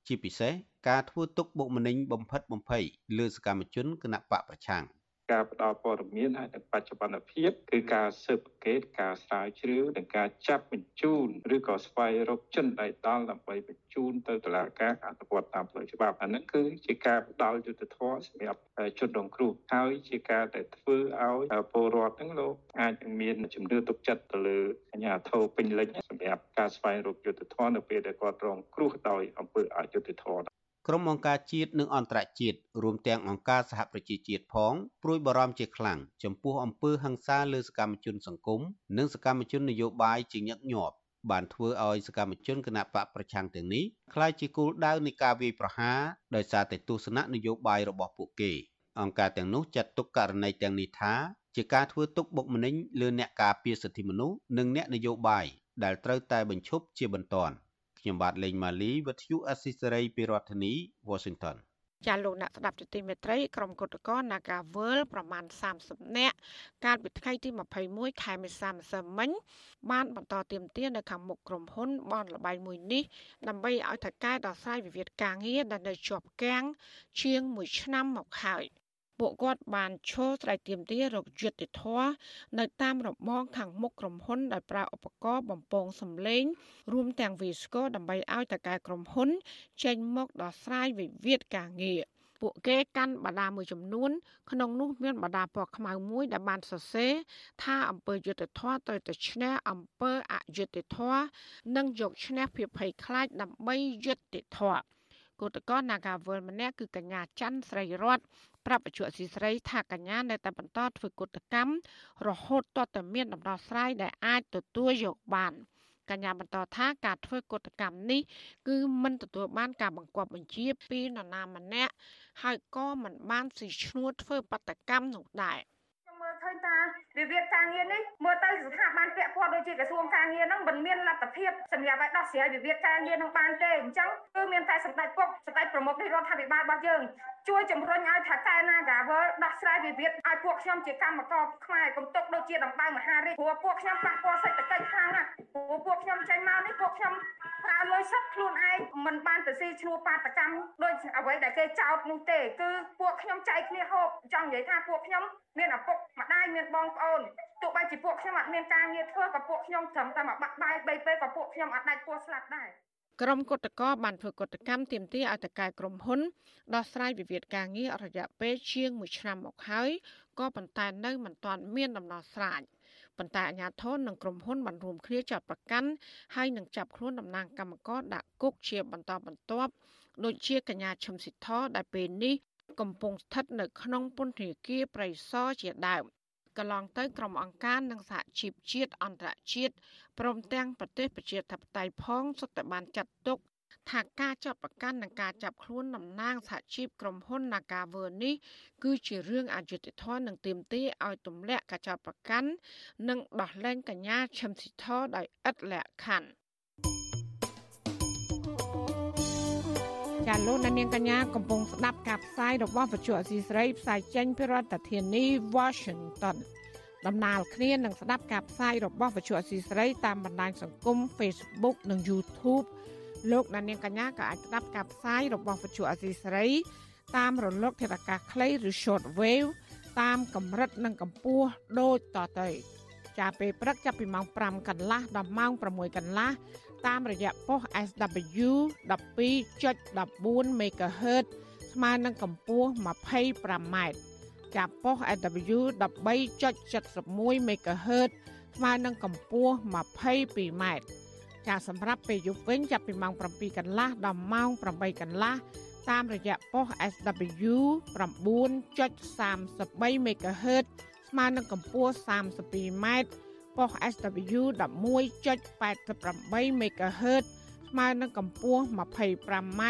ជាពិសេសការធ្វើទុកបុកម្នេញបំផិតបំភ័យលើសកម្មជនគណៈបកប្រឆាំង ការផ្ដល់ព័ត៌មានហើយនិងបច្ចុប្បន្នភាពគឺការស៊ើបអង្កេតការស្រាវជ្រាវនិងការចាប់បញ្ជូនឬក៏ស្វែងរកជនដៃដល់ដើម្បីបញ្ជូនទៅតុលាការអនុវត្តតាមផ្លូវច្បាប់អានឹងគឺជាការផ្ដល់យុត្តិធម៌សម្រាប់ជនរងគ្រោះហើយជាការដែលធ្វើឲ្យពលរដ្ឋហ្នឹងលោកអាចមានជំនឿទុកចិត្តទៅលើអាជ្ញាធរពេញលេញសម្រាប់ការស្វែងរកយុត្តិធម៌នៅពេលដែលគាត់រងគ្រោះដោយអំពើអយុត្តិធម៌ ក្រុមអង្គការជាតិនិងអន្តរជាតិរួមទាំងអង្គការសហប្រជាជាតិផងព្រួយបារម្ភជាខ្លាំងចំពោះអំពើហិង្សាលើសកម្មជនសង្គមនិងសកម្មជននយោបាយជាញឹកញាប់បានធ្វើឲ្យសកម្មជនគណបកប្រឆាំងទាំងនេះក្លាយជាគោលដៅនៃការវាយប្រហារដោយសារតែទស្សនៈនយោបាយរបស់ពួកគេ អង្គការទាំងនោះចាត់ទុកករណីទាំងនេះថាជាការធ្វើទុកបុកម្នេញលើអ្នកការពារសិទ្ធិមនុស្សនិងអ្នកនយោបាយដែលត្រូវតែបញ្ឈប់ជាបន្ទាន់ ខ្ញុំបាទលេងម៉ាលីវិទ្យុអស៊ីសេរីពីរដ្ឋធានី Washington ចាលោកអ្នកស្ដាប់ទទីមេត្រីក្រុមគុតកោ Nagawal ប្រមាណ30នាក់កាលពីថ្ងៃទី21ខែមេសាម្សិលមិញបានបន្តទៀមទានៅខាងមុខក្រុមហ៊ុនបនលបៃមួយនេះដើម្បីឲ្យថៅកែដោះស្រាយវិវាទការងារដែលនៅជាប់គាំងជាង1ឆ្នាំមកហើយ ពួកគាត់បានឈរស្រែកទាមទាររកយុត្តិធម៌នៅតាមរបងខាងមុខក្រុមហ៊ុនដោយប្រើឧបករណ៍បំពងសម្លេង រួមទាំងវីស្កូដើម្បីឲ្យតកែក្រុមហ៊ុន ចេញមកដោះស្រាយវិវាទការងារពួកគេកាន់បដាមួយចំនួន ក្នុងនោះមានបដាពណ៌ខ្មៅមួយដែលបានសរសេរថាអង្គើយុទ្ធធរត្រូវតែឈ្នះអង្គើអយុត្តិធម៌និងយកឈ្នះភាពភ័យខ្លាចដើម្បីយុត្តិធម៌គឧតកោ Nagawal ម្នាក់គឺកញ្ញាច័ន្ទស្រីរត ប្រាប់អជុអសីស្រីថាកញ្ញានៅតែបន្តធ្វើកុតកម្មរហូតទាល់តែមានដំណោះស្រាយដែលអាចទទួលយកបានកញ្ញាបន្តថាការធ្វើកុតកម្មនេះគឺមិនទទួលបានការបង្គាប់បញ្ជាពីនរណាម្នាក់ហើយក៏មិនបានស៊ីឈ្នួលធ្វើបដកម្មនោះដែរ។ឃើញ ថាវិវាទការងារនេះមើលទៅស្ថាប័នពាក់ព័ន្ធដូចជាក្រសួងការងារហ្នឹងមិនមានលទ្ធភាពសម្រាប់ឲ្យដោះស្រាយវិវាទការងារនឹងបានទេអញ្ចឹងគឺមានតែសម្ដេចពុកសម្ដេចប្រមុខនៃរដ្ឋាភិបាលរបស់យើងជួយជំរុញឲ្យថាកែ Nagawal ដោះស្រាយវិវាទឲ្យពួកខ្ញុំជាកម្មករខ្មែរកុំទុកដូចជាដំបៅមហារាជព្រោះពួកខ្ញុំប៉ះពាល់សេដ្ឋកិច្ចខ្លាំងណាស់ព្រោះពួកខ្ញុំចេញមកនេះពួកខ្ញុំ ប្រើលុយសុទ្ធខ្លួនឯងមិនបានទៅស៊ីឈ្នួលបាតកម្មដូចអ្វីដែលគេចោទនោះទេគឺពួកខ្ញុំចែកគ្នាហូបចង់និយាយថាពួកខ្ញុំមានឪពុកម្ដាយមានបងប្អូនទោះបីជាពួកខ្ញុំអត់មានការងារធ្វើក៏ពួកខ្ញុំត្រឹមតែមកបាក់បាយ3ពេលក៏ពួកខ្ញុំអត់ដាច់ពោះស្លាប់ដែរក្រុមគុតកោបានធ្វើគុតកម្មទាមទារឲ្យតកែក្រុមហ៊ុនដោះស្រាយវិវាទការងាររយៈពេលជាង1ឆ្នាំមកហើយក៏ប៉ុន្តែនៅមិនទាន់មានដំណោះស្រាយ ប៉ុន្តែអាជ្ញាធរនិងក្រុមហ៊ុនបានរួមគ្នាចាត់ប្រកាន់ហើយនឹងចាប់ខ្លួនតំណាងកម្មករដាក់គុកជាបន្តបន្ទាប់ដូចជាកញ្ញាឈឹមស៊ីធដែលពេលនេះកំពុងស្ថិតនៅក្នុងពន្ធនាគារប្រៃសណជាដើមកន្លងទៅក្រុមអង្គការនិងសហជីពជាតិអន្តរជាតិព្រមទាំងប្រទេសប្រជាធិបតេយ្យផងសុទ្ធតែបានចាត់ទុក ថាការចាប់ប្រកាន់និងការចាប់ខ្លួនតំណាងសហជីពក្រុមហ៊ុន Nagawer នេះគឺជារឿងអយុត្តិធម៌និងទាមទារឲ្យទម្លាក់ការចាប់ប្រកាន់និងដោះលែងកញ្ញាឈឹមស៊ីធដោយឥតលក្ខខណ្ឌចាលោកនាងកញ្ញាកំពុងស្ដាប់ការផ្សាយរបស់វិទ្យុអសីស្រីផ្សាយចេញពីរដ្ឋធានី Washington ដំណើរគ្នានឹងស្ដាប់ការផ្សាយរបស់វិទ្យុអសីស្រីតាមបណ្ដាញសង្គម Facebook និង YouTube លោកនាងកញ្ញាក៏អាចស្ដាប់ការផ្សាយរបស់វិទ្យុអសីស្រី តាមរលកធាតុអាកាសខ្លីឬ short wave តាមកម្រិតនិងកម្ពស់ដូចតទៅចាប់ពេលព្រឹកចាប់ពីម៉ោង5កន្លះដល់ម៉ោង6កន្លះតាមរយៈប៉ុស SW 12.14 MHz ស្មើនឹងកម្ពស់ 25m ចាប់ប៉ុស SW 13.71 MHz ស្មើនឹងកម្ពស់ 22m ចាសម្រាប់ពេលយប់វិញចាប់ពីម៉ោង7កន្លះដល់ម៉ោង8កន្លះតាមរយៈប៉ុស SW 9.33 MHz ស្មើនឹងកម្ពស់ 32m ប៉ុស SW 11.88 MHz ស្មើនឹងកម្ពស់ 25m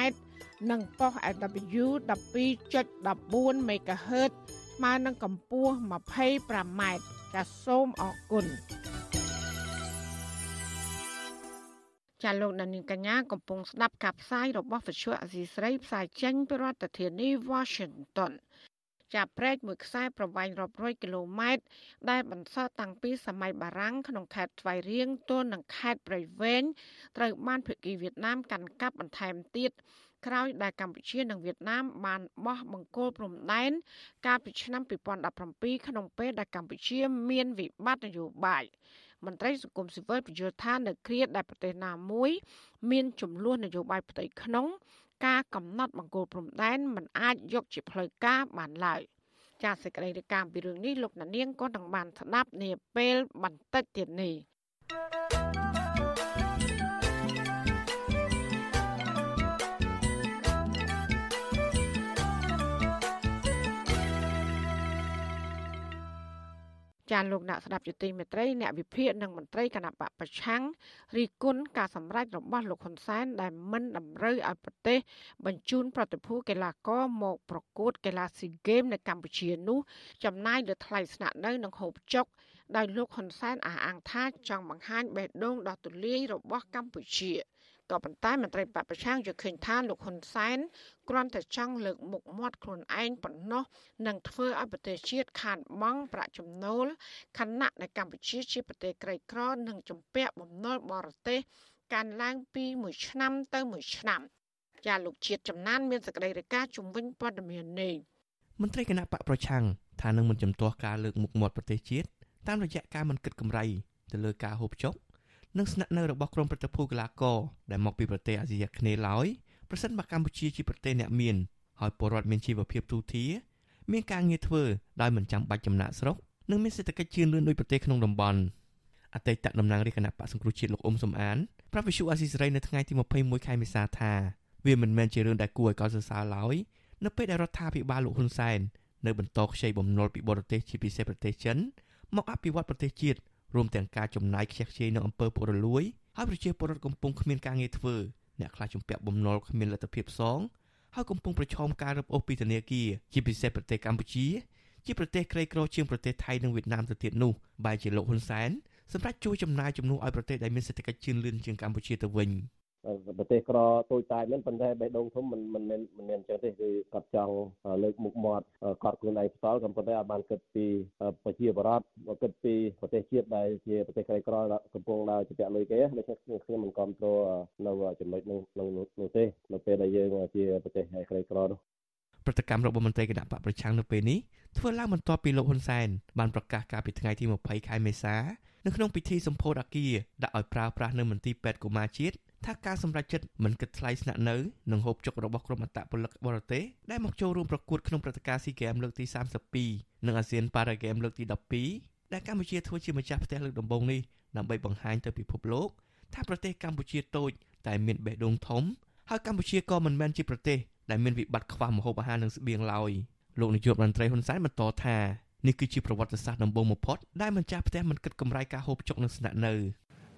និងប៉ុស SW 12.14 MHz ស្មើនឹងកម្ពស់ 25m ចាសសូមអរគុណ ចាលោកដានីកញ្ញាកំពុងស្ដាប់ការផ្សាយរបស់វិទ្យុអសីស្រីផ្សាយចេញពីរដ្ឋធានី Washington ចាប់ព្រែកមួយខ្សែប្រវែងរាប់រយគីឡូម៉ែត្រដែលបន្សល់តាំងពីសម័យបារាំងក្នុងខេត្តស្វាយរៀងទល់នឹងខេត្តព្រៃវែងត្រូវបានភៀកគីវៀតណាមកាន់កាប់បន្ថែមទៀតក្រោយដែលកម្ពុជានិងវៀតណាមបានបោះបង្គោលព្រំដែនកាលពីឆ្នាំ2017ក្នុងពេលដែលកម្ពុជាមានវិបត្តិនយោបាយ មន្ត្រីសង្គមស៊ីវិលបញ្យល់ថានៅគ្រាដែលប្រទេសណាមួយ មានចំនួននយោបាយផ្ទៃក្នុង ការកំណត់បង្គោលព្រំដែនមិនអាចយកជាផ្លូវការបានឡើយចាសសេចក្តីរាយការណ៍ពីរឿងនេះលោកណានៀងក៏នឹងបានស្ដាប់នាពេលបន្តិចទៀតនេះ ចាលោកអ្នកស្ដាប់យុតិមេត្រីអ្នកវិភាគនិងមន្ត្រីគណៈបកប្រឆាំងរីគុណការសម្រេចរបស់លោកហ៊ុនសែនដែលមិនតម្រូវឲ្យប្រទេស បញ្ជូនប្រតិភូកីឡាករមកប្រកួតកីឡាស៊ីហ្គេមនៅកម្ពុជានោះចំណាយលើថ្លៃស្នាក់នៅនិងហូបចុកដោយលោកហ៊ុនសែនអះអាងថាចង់បង្ហាញបេះដូងដ៏ទូលាយរបស់កម្ពុជា ក៏ប៉ុន្តែមន្ត្រីបពប្រឆាំងយល់ឃើញថាលោកហ៊ុនសែនគ្រាន់តែចង់លើកមុខមាត់ខ្លួនឯងប៉ុណ្ណោះនិងធ្វើឲ្យប្រទេសជាតិខាតបង់ប្រាក់ចំណូលខណៈដែលកម្ពុជាជាប្រទេសក្រីក្រនិងជំពាក់បំណុលបរទេសកើនឡើងពីមួយឆ្នាំទៅមួយឆ្នាំចាលោកជាតិចំណានមានសេចក្តីរាយការណ៍ជំវិញព័ត៌មាននេះមន្ត្រីគណៈបកប្រឆាំងថានឹងមិនជំទាស់ការលើកមុខមាត់ប្រទេសជាតិតាមរយៈការមិនគិតកម្រៃទៅលើការហូបចុក និងស្នាក់នៅរបស់ក្រុមប្រតិភូកីឡាករដែលមកពីប្រទេសអាស៊ីអាគ្នេយ៍ឡើយប្រសិនបើកម្ពុជាជាប្រទេសអ្នកមានហើយពលរដ្ឋមានជីវភាពទូធាមានការងារធ្វើដោយមិនចាំបាច់ចំណាក់ស្រុកនិងមានសេដ្ឋកិច្ចជឿនលឿនដូចប្រទេសក្នុងតំបន់អតីតតំណាងរាជគណៈបកសង្គ្រោះជាតិលោកអ៊ុំសំអានប្រាប់វិសុអាស៊ីសេរីនៅថ្ងៃទី21ខែមេសាថាវាមិនមែនជារឿងដែលគួរឲ្យកោតសរសើរឡើយនៅពេលដែលរដ្ឋាភិបាលលោកហ៊ុនសែននៅបន្តខ្ចីបំណុលពីបរទេសជាពិសេសប្រទេសចិនមកអភិវឌ្ឍប្រទេសជាតិ រួមទាំងការចំណាយខ្ជះខ្ជាយនៅអំពើពុករលួយហើយប្រជាពលរដ្ឋកំពុងគ្មានការងារធ្វើអ្នកខ្លះជំពាក់បំណុលគ្មានលទ្ធភាពសងហើយកំពុងប្រឈមការរឹបអូសពីធនាគារជាពិសេសប្រទេសកម្ពុជា ជាប្រទេសក្រីក្រជាងប្រទេសថៃនិងវៀតណាមទៅទៀតនោះបែរជាលោកហ៊ុនសែនសម្រាប់ជួយចំណាយជំនួសឲ្យប្រទេសដែលមានសេដ្ឋកិច្ចជឿនលឿនជាងកម្ពុជាទៅវិញ។ ប្រទេសក្រតូចតាចហ្នឹងប៉ុន្តែបេះដូងធំមិនមិនមែនមិនមែនអញ្ចឹងទេគឺគាត់ចង់លើកមុខមាត់គាត់ខ្លួនឯងផ្ទាល់ក៏ប៉ុន្តែអត់បានគិតពីប្រជាបរតមកគិតពីប្រទេសជាតិដែលជាប្រទេសក្រីក្រកំពុងដើរជាពាក់លុយគេដូច្នេះខ្ញុំមិនគ្រប់គ្រងនៅចំណុចនោះនោះទេនៅពេលដែលយើងជាប្រទេសក្រីក្រនោះប្រតិកម្មរបស់មន្ត្រីគណៈបកប្រឆាំងនៅពេលនេះធ្វើឡើងបន្ទាប់ពីលោកហ៊ុនសែនបានប្រកាសកាលពីថ្ងៃទី20ខែមេសានៅក្នុងពិធីសម្ពោធអាគារដាក់ឲ្យប្រើប្រាស់នៅមន្ទីរពេទ្យកុមារជាតិ ថាការសម្រេចចិត្តមិនគិតថ្លៃស្នាក់នៅនិងហូបចុករបស់ក្រុមអត្តពលិកបរទេសដែលមកចូលរួមប្រកួតក្នុងព្រឹត្តិការណ៍ SEA Games លើកទី32និង ASEAN Para Games លើកទី12ដែលកម្ពុជាធ្វើជាម្ចាស់ផ្ទះលើកដំបូងនេះដើម្បីបង្ហាញទៅពិភពលោកថាប្រទេសកម្ពុជាតូចតែមានបេះដូងធំហើយកម្ពុជាក៏មិនមែនជាប្រទេសដែលមានវិបត្តិខ្វះម្ហូបអាហារនិងស្បៀងឡើយលោកនាយករដ្ឋមន្ត្រីហ៊ុនសែនបន្តថានេះគឺជាប្រវត្តិសាស្ត្រដំបូងបំផុតដែលម្ចាស់ផ្ទះមិនគិតកម្រៃការហូបចុកនិងស្នាក់នៅ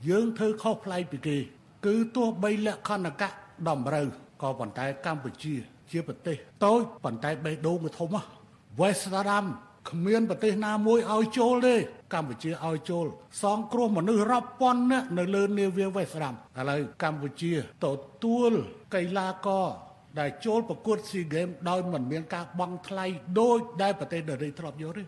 យើងធ្វើខុសប្លែកពីគេ គឺទោះបីលក្ខណៈតម្រូវក៏ប៉ុន្តែកម្ពុជា ជាប្រទេសតូចប៉ុន្តែបេះដូងវាធំណាស់វេស្តាដាមគ្មានប្រទេសណាមួយឲ្យចូលទេកម្ពុជាឲ្យចូល សងគ្រោះមនុស្សរាប់ពាន់នាក់នៅលើនាវាវេស្តាមឥឡូវកម្ពុជាទទួលកីឡាករដែលចូលប្រកួតស៊ីហ្គេមដោយមិនមានការបង់ថ្លៃដោយដែលប្រទេសដទៃធ្លាប់យកទេ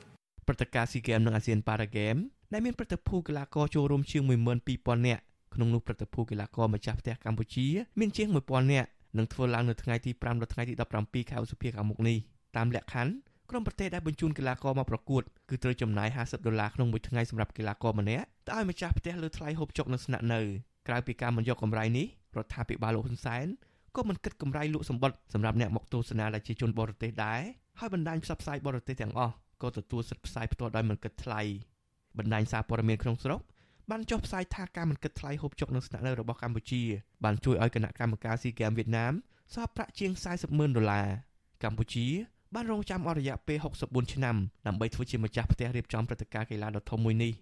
ព្រឹត្តិការណ៍ស៊ីហ្គេមនិងអាស៊ានប៉ារ៉ាហ្គេមដែលមានព្រឹត្តិភូកីឡាករចូលរួមជាង12000នាក់ ក្នុងនោះព្រឹត្តិភូកីឡាករម្ចាស់ផ្ទះកម្ពុជា មានជាង1000នាក់នឹងធ្វើឡើងនៅថ្ងៃទី5ដល់ថ្ងៃទី17ខែឧសភាខាងមុខនេះតាមលក្ខខណ្ឌក្រុមប្រទេសដែលបញ្ជូនកីឡាករមកប្រកួតគឺត្រូវចំណាយ50ដុល្លារក្នុងមួយថ្ងៃសម្រាប់កីឡាករម្នាក់ទៅឲ្យម្ចាស់ផ្ទះលើថ្លៃហូបចុកនិងស្នាក់នៅក្រៅពីការមិនយកកម្រៃនេះរដ្ឋាភិបាលលោកហ៊ុនសែនក៏មិនគិតកម្រៃលក់សម្បត្តិសម្រាប់អ្នកមកទស្សនាដែលជាជនបរទេសដែរហើយបណ្ដាញផ្សព្វផ្សាយបរទេសទាំងអស់ក៏ទទួលសិទ្ធិផ្សាយផ្ទាល់ដោយមិនគិតថ្លៃបណ្ដាញសារព័ត៌មានក្នុងស្រុក បានចុះផ្សាយថាការមិនគិតថ្លៃហូបចុកនិងស្នាក់នៅរបស់កម្ពុជាបានជួយឲ្យគណៈកម្មការស៊ីហ្គេមវៀតណាមសល់ប្រាក់ជាង40ម៉ឺនដុល្លារកម្ពុជាបានរងចាំអស់រយៈពេល64ឆ្នាំដើម្បីធ្វើជាម្ចាស់ផ្ទះរៀបចំព្រឹត្តិការណ៍កីឡាដ៏ធំមួយនេះ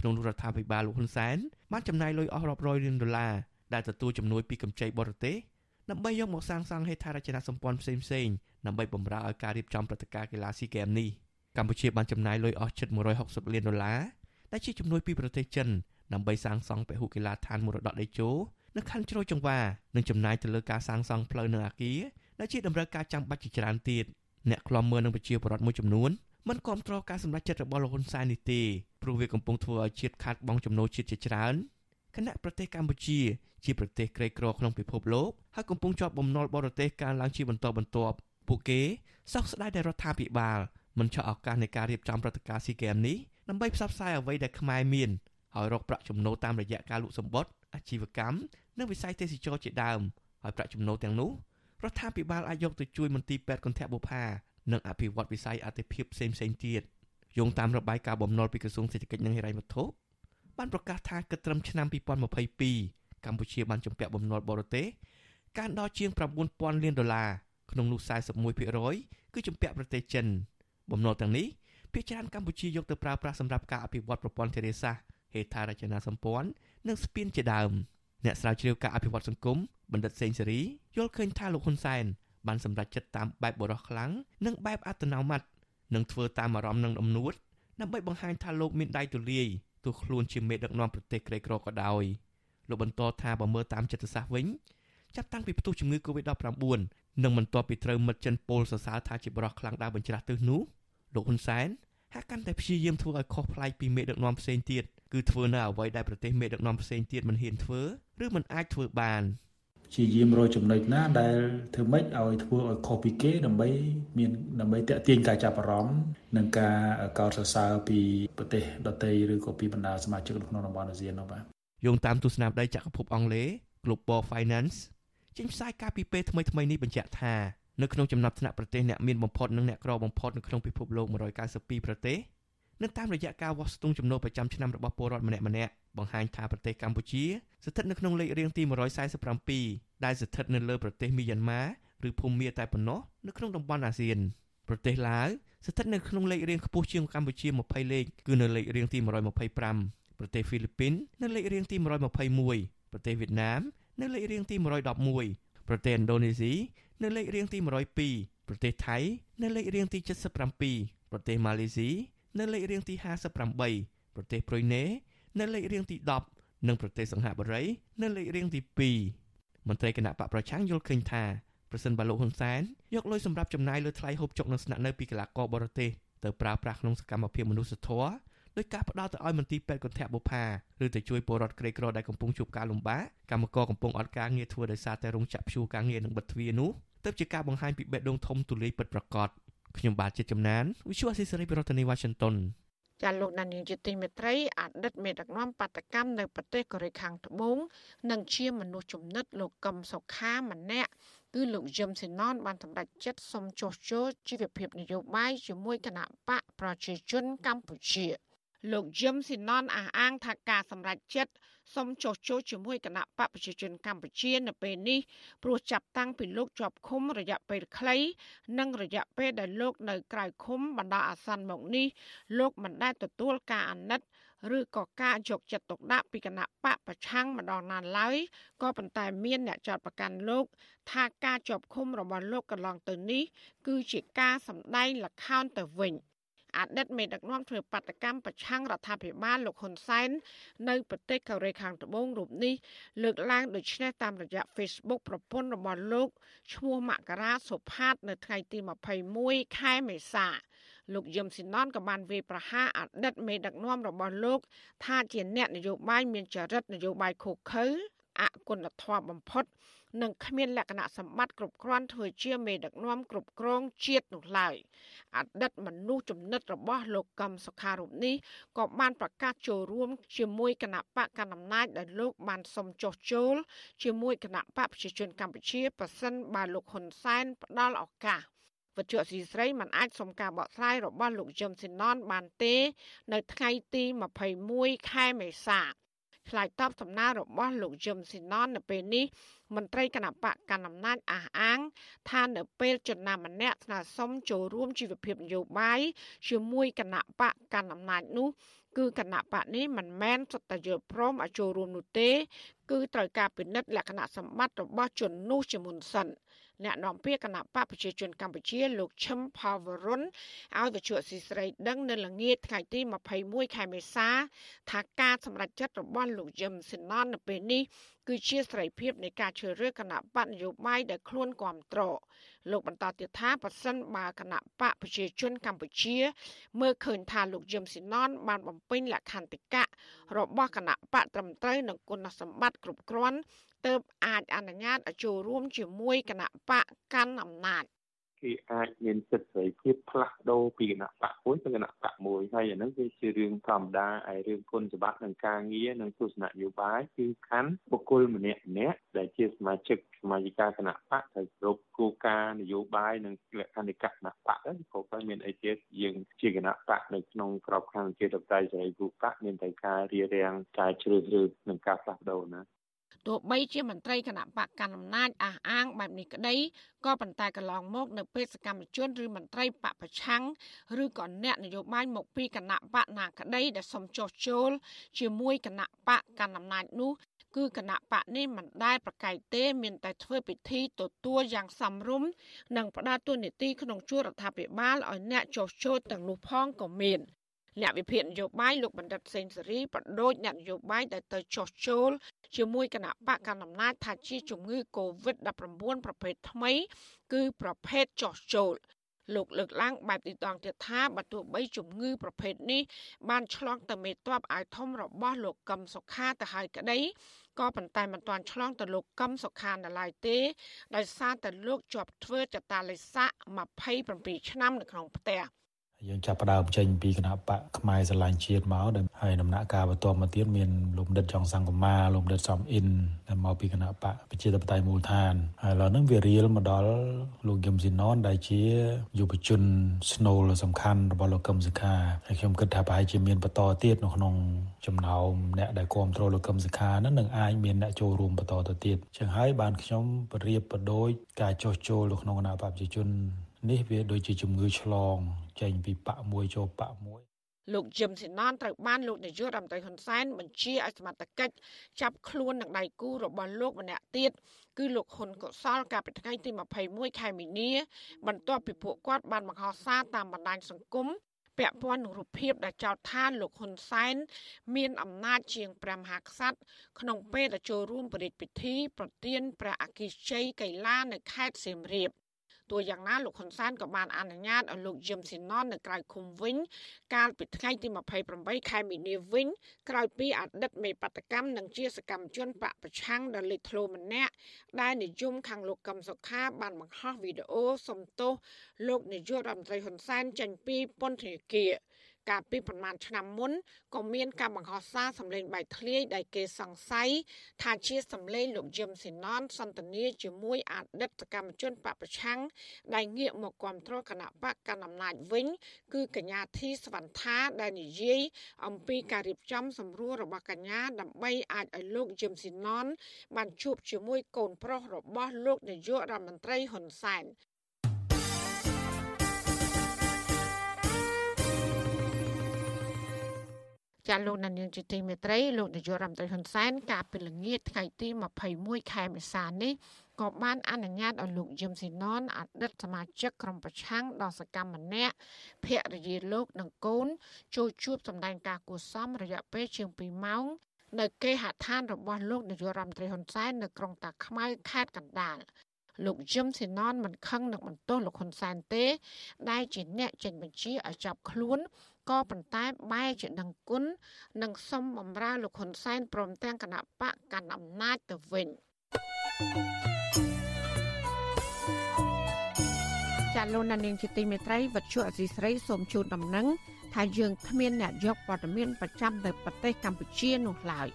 ក្នុងនោះរដ្ឋាភិបាលលោកហ៊ុនសែនបានចំណាយលុយអស់រាប់រយលានដុល្លារដែលទទួលជំនួយពីកម្ចីបរទេសដើម្បីយកមកសាងសង់ហេដ្ឋារចនាសម្ព័ន្ធផ្សេងៗដើម្បីបម្រើឲ្យការរៀបចំព្រឹត្តិការណ៍កីឡាស៊ីហ្គេមនេះកម្ពុជាបានចំណាយលុយអស់ជិត160លានដុល្លារដែលជាជំនួយពីប្រទេសចិន ដើម្បីសាងសង់ពហុកីឡដ្ឋានមរតកដេជោនៅខណ្ឌជ្រោយចង្វានិងចំណាយទៅលើការសាងសង់ផ្លូវនៅអាគារដែលជាតម្រូវការចាំបាច់ជាច្រើនទៀតអ្នកខ្លំមើលនឹងប្រជាពលរដ្ឋមួយចំនួនមិនគ្រប់គ្រងការសម្រេចចិត្តរបស់លោកហ៊ុនសែននេះទេព្រោះវាកំពុងធ្វើឲ្យជាតិខាតបង់ចំណូលជាតិជាច្រើនគណៈប្រទេសកម្ពុជាជាប្រទេសក្រីក្រក្នុងពិភពលោកហើយកំពុងជាប់បំណុលបរទេសកើនឡើងជាបន្តបន្ទាប់ពួកគេសោកស្ដាយដែលរដ្ឋាភិបាលមិនឆក់ឱកាសនៃការរៀបចំព្រឹត្តិការណ៍ស៊ីហ្គេមនេះដើម្បីផ្សព្វផ្សាយអ្វីដែលខ្មែរមាន ហើយរកប្រាក់ចំណូលតាមរយៈការលក់សម្បត្តិអាជីវកម្មនិងវិស័យទេសចរជាដើមហើយប្រាក់ចំណូលទាំងនោះរដ្ឋាភិបាលអាចយកទៅជួយមន្ទីរពេទ្យគន្ធបុប្ផានិងអភិវឌ្ឍវិស័យអតិភិបផ្សេងៗទៀតយោងតាមរបាយការណ៍បំណុលពីក្រសួងសេដ្ឋកិច្ចនិងហិរញ្ញវត្ថុបានប្រកាសថាគិតត្រឹមឆ្នាំ2022កម្ពុជាបានជំពាក់បំណុលបរទេសកើនដល់ជាង9000លានដុល្លារក្នុងនោះ41%គឺជំពាក់ប្រទេសចិនបំណុលទាំងនេះភាគច្រើនកម្ពុជាយកទៅប្រើប្រាស់សម្រាប់ការអភិវឌ្ឍប្រព័ន្ធធារាសាស្ត្រ ហេដ្ឋារចនាសម្ព័ន្ធនិងស្ពានជាដើមអ្នកស្រាវជ្រាវការអភិវឌ្ឍសង្គមបណ្ឌិតសេងសេរីយល់ឃើញថាលោកហ៊ុនសែនបានសម្រេចចិត្តតាមបែបបរោះខ្លាំងនិងបែបអត្តនោម័តនិងធ្វើតាមអារម្មណ៍និងដំណួតដើម្បីបង្ហាញថាលោកមានដៃទូលាយទោះខ្លួនជាមេដឹកនាំប្រទេសក្រីក្រក៏ដោយលោកបន្តថាបើមើលតាមចិត្តសាស្ត្រវិញចាប់តាំងពីផ្ទុះជំងឺ Covid-19 និងបន្ទាប់ពីត្រូវមិត្តចិនពោលសរសើរថាជាបរិះខ្លាំងដើរបញ្ច្រាស់ទិសនោះលោកហ៊ុនសែន ហាក់កាន់តែព្យាយាមធ្វើឲ្យខុសប្លែកពីមេដឹកនាំផ្សេងទៀតគឺធ្វើនៅអ្វីដែលប្រទេសមេដឹកនាំផ្សេងទៀតមិនហ៊ានធ្វើឬមិនអាចធ្វើបានជាយាមរកចំណុចណាដែលធ្វើម៉េចឲ្យធ្វើឲ្យខុសពីគេដើម្បីមានដើម្បីតេទៀងការចាប់អារម្មណ៍និងការកោតសរសើរពីប្រទេសដទៃឬក៏ពីបណ្ដាសមាជិកក្នុងតំបន់អាស៊ាននោះបាទយោងតាមទស្សនាវដ្តីចក្រភពអង់គ្លេស Global Finance ចេញផ្សាយការពីពេលថ្មីៗនេះបញ្ជាក់ថា នៅក្នុងចំណាប់ថ្នាក់ប្រទេសអ្នកមានបំផុតនិងអ្នកក្របំផុតនៅក្នុងពិភពលោក192ប្រទេសនៅតាមរយៈការវាស់ស្ទង់ចំណូលប្រចាំឆ្នាំរបស់ពលរដ្ឋម្នាក់ម្នាក់បង្ហាញថាប្រទេសកម្ពុជាស្ថិតនៅក្នុងលេខរៀងទី147ដែលស្ថិតនៅលើប្រទេសមីយ៉ាន់ម៉ាឬភូមាតែប៉ុណ្ណោះនៅក្នុងតំបន់អាស៊ានប្រទេសឡាវស្ថិតនៅក្នុងលេខរៀងខ្ពស់ជាងកម្ពុជា20លេខគឺនៅលេខរៀងទី125ប្រទេសហ្វីលីពីននៅលេខរៀងទី121ប្រទេសវៀតណាមនៅលេខរៀងទី111 ប្រទេសឥណ្ឌូនេស៊ីនៅលេខរៀងទី102ប្រទេសថៃនៅលេខរៀងទី77ប្រទេសម៉ាឡេស៊ីនៅលេខរៀងទី58ប្រទេសប្រ៊ុយណេនៅលេខរៀងទី10និងប្រទេសសិង្ហបុរីនៅលេខរៀងទី2មន្ត្រីគណៈបកប្រឆាំងយល់ឃើញថាប្រសិនបើលោកហ៊ុនសែនយកលុយសម្រាប់ចំណាយលើថ្លៃហូបចុកនិងស្នាក់នៅពីកីឡាករបរទេសទៅប្រើប្រាស់ក្នុងសកម្មភាពមនុស្សធម៌ ដោយការផ្ដល់ទៅឲ្យមន្ទីរពេទ្យគន្ធបុប្ផាឬទៅជួយពលរដ្ឋក្រីក្រដែលកំពុងជួបការលំបាកកម្មករកំពុងអត់ការងារធ្វើដោយសារតែរោងចក្រព្យួរការងារនិងបិទទ្វារនោះទៅជាការបង្ហាញពីបេះដូងធំទូលាយពិតប្រាកដខ្ញុំបាទជាចំណាន Visual Assisary ប្រធានាទី Washington ចាលោកដានីយុតិមេត្រីអតីតមេដឹកនាំបាតកម្មនៅប្រទេសកូរ៉េខាងត្បូងនិងជាមនុស្សចំណិតលោកកឹមសុខាម្នាក់គឺលោកយឹមសេណនបានសម្រេចចិត្តសុំចុះចូលជីវភាពនយោបាយជាមួយគណៈបកប្រជាជនកម្ពុជា លោកយឹមស៊ីណនអះអាងថាការសម្រេចចិត្តសូមចុះចូលជាមួយគណៈបកប្រជាជនកម្ពុជានៅពេលនេះព្រោះចាប់តាំងពីលោកជាប់ឃុំរយៈពេលខ្លី និងរយៈពេលដែលលោកនៅក្រៅឃុំបណ្ដោះអាសន្នមកនេះលោកមិនដែលទទួលការអាណិតឬក៏ការយកចិត្តទុកដាក់ពីគណៈបកប្រឆាំងម្ដងណាឡើយក៏ប៉ុន្តែមានអ្នកចោទប្រកាន់លោក ថាការជាប់ឃុំរបស់លោកកន្លងទៅនេះ គឺជាការសម្ដែងល្ខោនទៅវិញ។ អតីតមេដឹកនាំធ្វើបាតកម្មប្រឆាំងរដ្ឋាភិបាលលោកហ៊ុនសែននៅប្រទេសកូរ៉េខាងត្បូងរូបនេះលើកឡើងដូចនេះតាមរយៈ Facebook ប្រពន្ធរបស់លោកឈ្មោះមករាសុផាត នៅថ្ងៃទី21ខែមេសាលោកយឹមស៊ីណនក៏បានវាយប្រហារអតីតមេដឹកនាំរបស់លោក ថាជាអ្នកនយោបាយមានចរិតនយោបាយខុសខើអគុណធម៌បំផុត និងគ្មានលក្ខណៈសម្បត្តិគ្រប់គ្រាន់ធ្វើជាមេដឹកនាំគ្រប់គ្រងជាតិនោះឡើយអតីតមនុស្សចំណិតរបស់លោកកឹមសុខារូបនេះក៏បានប្រកាសចូលរួមជាមួយគណៈបកកណ្ដាលអំណាចដែលលោកបានសុំចុះចូលជាមួយគណៈបកប្រជាជនកម្ពុជាប៉ះសិនបើលោកហ៊ុនសែនផ្ដល់ឱកាសវត្ថុស៊ីស្រីមិនអាចសុំការបកស្រាយរបស់លោកយឹមស៊ីណនបានទេ នៅថ្ងៃទី21ខែមេសា ឆ្លើយតបសំណើរបស់លោកយឹមស៊ីណននៅពេលនេះមន្ត្រីគណៈបកកណ្ដាលអំណាចអះអាងថានៅពេលចំណាម្នាក់ស្នើសុំចូលរួមជីវភាពនយោបាយជាមួយគណៈបកកណ្ដាលអំណាចនោះគឺគណៈបកនេះមិនមែនសុទ្ធតែយល់ព្រមឲ្យចូលរួមនោះទេ គឺត្រូវការពិនិត្យលក្ខណៈសម្បត្តិរបស់ជននោះជាមុនសិន អ្នកនាំពាក្យគណៈបកប្រជាជនកម្ពុជាលោកឈឹមផាវរុនឲ្យវិទ្យុស៊ីស្រីដឹងនៅល្ងាចថ្ងៃទី21ខែមេសាថាការសម្រេចចិត្តរបស់លោកយឹមស៊ីណននៅពេលនេះ គឺជាសេរីភាពនៃការជ្រើសរើសគណៈបកនយោបាយដែលខ្លួនគ្រប់គ្រងលោកបន្តទៀតថាប៉ះសិនបើគណៈបកប្រជាជនកម្ពុជា មើលឃើញថាលោកយឹមស៊ីណនបានបំពេញលក្ខន្តិកៈរបស់គណៈបកត្រឹមត្រូវនិងគុណសម្បត្តិគ្រប់គ្រាន់ទើបអាចអនុញ្ញាតឲ្យចូលរួមជាមួយគណៈបកកាន់អំណាច គេអាចមានសិទ្ធិសេរីភាពផ្លាស់ប្ដូរពីគណៈបកមួយទៅគណៈបកមួយហើយអាហ្នឹងវាជារឿងធម្មតាឯរឿងគុណច្បាប់និងការងារនិងទស្សនៈនយោបាយគឺខណ្ឌបុគ្គលម្នាក់ម្នាក់ដែលជាសមាជិកសមាជិកាគណៈបកត្រូវគ្រប់គោលការណ៍នយោបាយនិងលក្ខន្តិកៈគណៈបកទៅព្រោះតែមានអីទៀតយើងជាគណៈបកនៅក្នុងក្របខ័ណ្ឌជាតបតៃសេរីគូបកមានតែការរៀបរៀងការជ្រើសរើសនិងការផ្លាស់ប្ដូរណា ទោះបីជាមន្ត្រីគណៈបកកណ្ដាលអំណាចអះអាងបែបនេះក្តីក៏ប៉ុន្តែកន្លងមកនៅពេលសកម្មជនឬមន្ត្រីបកប្រឆាំងឬក៏អ្នកនយោបាយមកពីគណៈបកណាក្តីដែលសុំចោះចូល ជាមួយគណៈបកកណ្ដាលអំណាចនោះគឺគណៈបកនេះមិនដែលប្រកែកទេ មានតែធ្វើពិធីទទួលយ៉ាងសមរម្យនិងផ្ដល់ទួនាទីក្នុងជួររដ្ឋាភិបាលឲ្យអ្នកចោះចូលទាំងនោះផងក៏មាន អ្នកវិភាគនយោបាយលោកបណ្ឌិតសេងសេរីបដូចអ្នកនយោបាយដែលទៅចោះចូលជាមួយគណៈបកកណ្ដាលអំណាចថាជាជំងឺ Covid-19 ប្រភេទថ្មី គឺប្រភេទចោះចូលលោកលើកឡើងបែបទីតងទៀតថាបើទោះបីជំងឺប្រភេទនេះបានឆ្លងទៅមេតបអាយធំរបស់លោកកឹមសុខាទៅហើយក្តីក៏ប៉ុន្តែមិនទាន់ឆ្លងទៅលោកកឹមសុខានៅឡើយទេដោយសារតែលោកជាប់ធ្វើចតាលិស័ក27ឆ្នាំនៅក្នុងផ្ទះ។ យើងចាប់ផ្ដើមចេញពីគណៈបកខ្មែរស្រឡាញ់ជាតិមកដែលហើយដំណាក់កាលបន្ទាប់មកទៀតមានលោកដិតចុងសង្គមាលោកដិតសំអ៊ិនដែលមកពីគណៈបកប្រជាធិបតេយ្យមូលដ្ឋានហើយឥឡូវហ្នឹងវារៀលមកដល់លោកយឹមស៊ីណនដែលជាយុវជនស្នូលសំខាន់របស់លោកកឹមសុខាហើយខ្ញុំគិតថាប្រហែលជាមានបន្តទៀតនៅក្នុងចំណោមអ្នកដែលគ្រប់គ្រងលោកកឹមសុខាហ្នឹងនឹងអាចមានអ្នកចូលរួមបន្តទៅទៀតចឹងហើយបានខ្ញុំបរៀបបដូចការចោះចូលនៅក្នុងគណៈបកប្រជាជន នេះវាដូចជាជំងឺឆ្លង ចេញពីបកមួយចូលបកមួយលោកយឹមស៊ីណនត្រូវបានលោកនាយករដ្ឋមន្ត្រីហ៊ុនសែនបញ្ជាឲ្យសមត្ថកិច្ចចាប់ខ្លួននឹងដៃគូរបស់លោកម្នាក់ទៀតគឺលោកហ៊ុនកុសលកាលពីថ្ងៃទី21ខែមីនា បន្ទាប់ពីពួកគាត់បានបង្ហោះសារតាមបណ្ដាញសង្គមពាក់ព័ន្ធនឹងរូបភាពដែលចោទថាលោកហ៊ុនសែនមានអំណាចជាងព្រះមហាក្សត្រក្នុងពេលដែលចូលរួមបរិយាពិធីប្រទានព្រះអគិជ័យកៃឡានៅខេត្តសៀមរាប ទោះយ៉ាងណាលោកហ៊ុនសែនក៏បានអនុញ្ញាតឲ្យលោកយឹមស៊ីណននៅក្រៅឃុំវិញ កាលពីថ្ងៃទី28ខែមីនាវិញក្រោយពីអតីតមេបដកម្មនិងជាសកម្មជនបកប្រឆាំងដ៏លេចធ្លោម្នាក់ដែលនិយមខាងលោកកឹមសុខាបានបង្ហោះវីដេអូសំទោសលោកនាយករដ្ឋមន្ត្រីហ៊ុនសែនចេញពីពន្ធនាគារ កាលពីប្រមាណឆ្នាំមុនក៏មានការបង្ហោះសារសម្លេងបែកធ្លាយដែលគេសង្ស័យថាជាសម្លេងលោកយឹមស៊ីណនសន្ទនាជាមួយអតីតសកម្មជនបពប្រឆាំងដែលងាកមកគ្រប់គ្រងគណៈបកកណ្ដាលអំណាចវិញ គឺកញ្ញាធីសវណ្ថា ដែលនិយាយអំពីការរៀបចំសម្រួលរបស់កញ្ញា ដើម្បីអាចឲ្យលោកយឹមស៊ីណនបានជួបជាមួយកូនប្រុសរបស់លោកនាយករដ្ឋមន្ត្រីហ៊ុនសែន ចាលោកនាងជាទីមេត្រីលោកនាយករដ្ឋមន្ត្រីហ៊ុនសែនកាលពីល្ងាចថ្ងៃទី21ខែមេសានេះក៏បានអនុញ្ញាតឲ្យលោកយឹមស៊ីណនអតីតសមាជិកក្រុមប្រឆាំងដ៏សកម្មម្នាក់ភរិយាលោកនិងកូនចូលជួបសម្ដែងការគួសមរយៈពេលជាង2ម៉ោងនៅគេហដ្ឋានរបស់លោកនាយករដ្ឋមន្ត្រីហ៊ុនសែននៅក្រុងតាខ្មៅខេត្តកណ្ដាលលោកយឹមស៊ីណនមិនខឹងនឹងបន្ទោសលោកហ៊ុនសែនទេ ដែលជាអ្នកចេញបញ្ជាឲ្យចាប់ខ្លួន ក៏ប៉ុន្តែបែរជាដឹងគុណនិងសុំបំរើលោកហ៊ុនសែនព្រមទាំងគណៈបកកាន់អំណាចទៅវិញចាលោកនាងជាទីមេត្រីវັດជុអសីស្រីសូមជូនដំណឹងថាយើងគ្មានអ្នកយកព័ត៌មានប្រចាំទៅប្រទេសកម្ពុជានោះឡើយ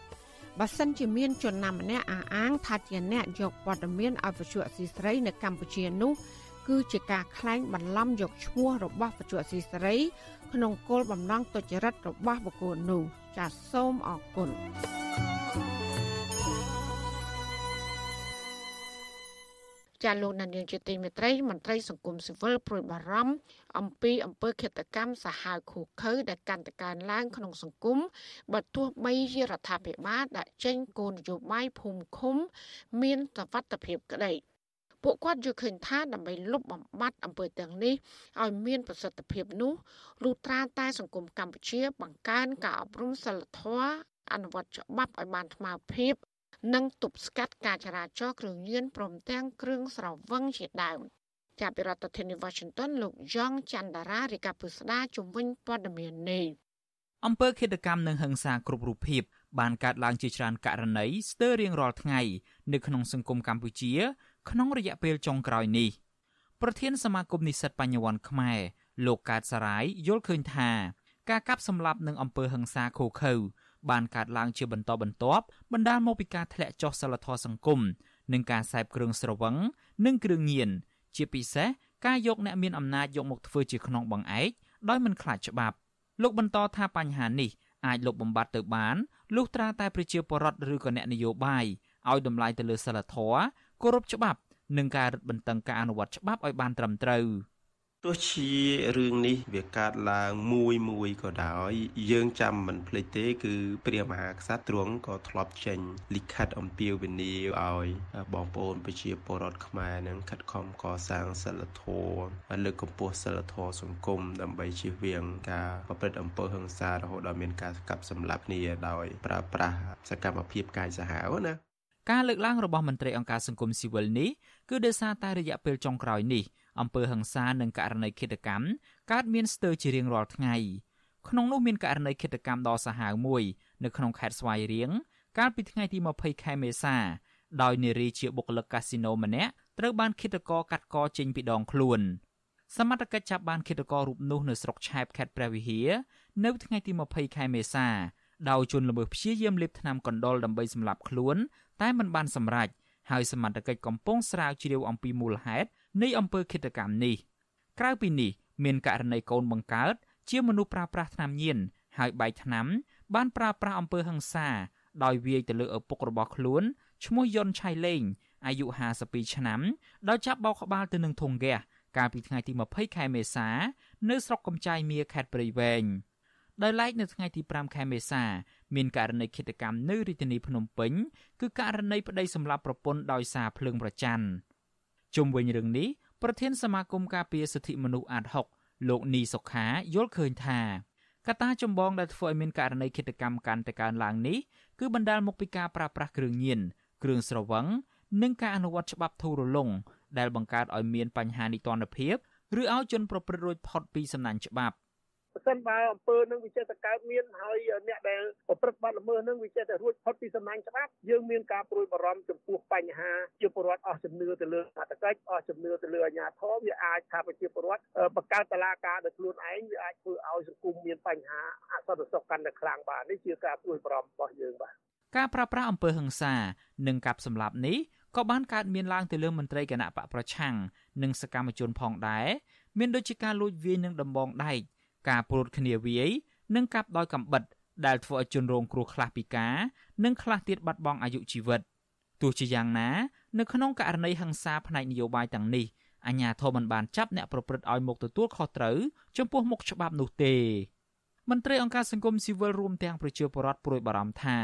បើសិនជាមានជនណាម្នាក់អះអាងថាជាអ្នកយកព័ត៌មានឲ្យវិទ្យុអសីស្រីនៅកម្ពុជានោះ គឺជាការក្លែងបន្លំយកឈ្មោះរបស់វិទ្យុអសីស្រី ក្នុងគោលបំណងទុច្ចរិតរបស់បុគ្គលនោះចាសសូមអរគុណចាលោកនាយកជាទីមេត្រីមន្ត្រីសង្គមស៊ីវិលព្រួយបារម្ភអំពីអំពើឃាតកម្មសាហាវឃោឃៅដែលកាន់តែកើនឡើងក្នុងសង្គមបើទោះបីជារដ្ឋាភិបាលដាក់ចេញគោលនយោបាយភូមិឃុំ មានសវត្ថភាពក្តី ពួកគាត់យល់ឃើញថាដើម្បីលុបបំបាត់អំពើទាំងនេះឲ្យមានប្រសិទ្ធភាពនោះលុះត្រាតែសង្គមកម្ពុជា បង្កើនការអប់រំសិលធម៌អនុវត្តច្បាប់ឲ្យបានថ្មើរភាពនិងទប់ស្កាត់ការចរាចរណ៍គ្រឿងញៀនព្រមទាំងគ្រឿងស្រវឹងជាដើមចាប់ពីរដ្ឋធានី Washington លោកយ៉ងច័ន្ទដារារាយការណ៍ពុស្ដាជំវិញព័ត៌មាននេះអំពើឃាតកម្មនិងហិង្សាគ្រប់រូបភាពបានកើតឡើងជាច្រើនករណីស្ទើររៀងរាល់ថ្ងៃនៅក្នុងសង្គមកម្ពុជា ក្នុងរយៈពេលចុងក្រោយនេះប្រធានសមាគមនិស្សិតបញ្ញវន្តខ្មែរលោកកើតសារាយយល់ឃើញថាការកាប់សម្លាប់និងអំពើហិង្សាឃោឃៅបានកើតឡើងជាបន្តបន្ទាប់បណ្ដាលមកពីការធ្លាក់ចុះសិលធម៌សង្គមនិងការសែបគ្រឿងស្រវឹងនិងគ្រឿងញៀនជាពិសេសការយកអ្នកមានអំណាចយកមកធ្វើជាខ្នងបង្អែកដោយមិនខ្លាចច្បាប់ លោកបន្តថាបញ្ហានេះអាចលុបបំបាត់ទៅបានលុះត្រាតែប្រជាពលរដ្ឋឬក៏អ្នកនយោបាយឲ្យតម្លៃទៅលើសិលធម៌ គោរពច្បាប់ និងការរឹតបន្តឹងការអនុវត្តច្បាប់ឲ្យបានត្រឹមត្រូវ។ទោះជារឿងនេះវាកើតឡើងមួយមួយក៏ដោយ យើងចាំមិនភ្លេចទេគឺព្រះមហាក្សត្រទ្រង់ក៏ធ្លាប់ចេញលិខិតអំពាវនាវឲ្យបងប្អូនប្រជាពលរដ្ឋខ្មែរនឹងខិតខំកសាងសិលធម៌លើកកម្ពស់សិលធម៌សង្គមដើម្បីជៀសវាងការប្រព្រឹត្តអំពើហិង្សារហូតដល់មានការកាប់សម្លាប់គ្នាដោយប្រើប្រាស់សកម្មភាពកាយសាហាវណា ការលើកឡើងរបស់មន្ត្រីអង្គការសង្គមស៊ីវិលនេះគឺដោយសារតែរយៈពេលចុងក្រោយនេះអំពើហិង្សានិងករណីឃាតកម្មកើតមានស្ទើរជារៀងរាល់ថ្ងៃក្នុងនោះមានករណីឃាតកម្មដ៏សាហាវមួយនៅក្នុងខេត្តស្វាយរៀងកាលពីថ្ងៃទី20ខែមេសាដោយនារីជាបុគ្គលិកកាស៊ីណូម្នាក់ត្រូវបានឃាតករកាត់កចេញពីដងខ្លួនសមត្ថកិច្ចចាប់បានឃាតកររូបនោះនៅស្រុកឆែបខេត្តព្រះវិហារនៅថ្ងៃទី20ខែមេសាដោយជនល្មើសព្យាយាមលេបថ្នាំកណ្ដុរដើម្បីសម្លាប់ខ្លួន តែមិនបានសម្រេចហើយសមត្ថកិច្ចកំពុងស្រាវជ្រាវអំពីមូលហេតុនៃអំពើឃាតកម្មនេះក្រៅពីនេះមានករណីកូនបង្កើតជាមនុស្សប្រើប្រាស់ថ្នាំញៀនហើយបែកថ្នាំ បានប្រើប្រាស់អំពើហិង្សាដោយវាយទៅលើឪពុករបស់ខ្លួនឈ្មោះយុនឆៃលេងអាយុ52ឆ្នាំដោយចាប់បោកក្បាលទៅនឹងធុងហ្គាសកាលពីថ្ងៃទី20ខែមេសា នៅស្រុកកំចាយមៀខេត្តព្រៃវែងដោយឡែកនៅថ្ងៃទី5ខែមេសា មានករណីឃាតកម្មនៅរាជធានីភ្នំពេញគឺករណីប្តីសម្លាប់ប្រពន្ធដោយសារភ្លើងប្រច័ណ្ឌជុំវិញរឿងនេះប្រធានសមាគមការពារសិទ្ធិមនុស្សអាត6លោកនីសុខាយល់ឃើញថាកត្តាចម្បងដែលធ្វើឲ្យមានករណីឃាតកម្មកាន់តែកើនឡើងនេះគឺបណ្ដាលមកពីការប្រើប្រាស់គ្រឿងញៀនគ្រឿងស្រវឹងនិងការអនុវត្តច្បាប់ធូររលុងដែលបង្កើតឲ្យមានបញ្ហានីតិរដ្ឋភាពឬឲ្យជនប្រព្រឹត្តរួចផុតពីសំណាញ់ច្បាប់ ប្រសិនបើអំពើនឹងវាចេះតែកើតមានហើយអ្នកដែលប្រព្រឹត្តបទល្មើសនឹងវាចេះតែរួចផុតពីសំណាញ់ច្បាប់យើងមានការព្រួយបារម្ភចំពោះបញ្ហាជាពលរដ្ឋអស់ជំនឿទៅលើអត្តកិច្ចអស់ជំនឿទៅលើអាជ្ញាធរវាអាចថាប្រជាពលរដ្ឋបង្កើតតឡាការដោយខ្លួនឯងវាអាចធ្វើឲ្យសង្គមមានបញ្ហាអសន្តិសុខកាន់តែខ្លាំងបាទនេះជាការព្រួយបារម្ភរបស់យើងបាទការប្រាស្រ័យអំពើហិង្សានិងកាប់សម្លាប់នេះក៏បានកើតមានឡើងទៅលើមន្ត្រីគណៈបកប្រឆាំងនិងសកម្មជនផងដែរមានដូចជាការលួចវាយនឹងដំបងដែក ការព្រួតគ្នាវាយនិងកាប់ដោយកំបិតដែលធ្វើឲ្យជនរងគ្រោះខ្លះពិការនិងខ្លះទៀតបាត់បង់អាយុជីវិតទោះជាយ៉ាងណា នៅក្នុងករណីហិង្សាផ្នែកនយោបាយទាំងនេះអាជ្ញាធរមិនបានចាប់អ្នកប្រព្រឹត្តឲ្យមកទទួលខុសត្រូវចំពោះមុខច្បាប់នោះទេមន្ត្រីអង្គការសង្គមស៊ីវិលរួមទាំងប្រជាពលរដ្ឋព្រួយបារម្ភថា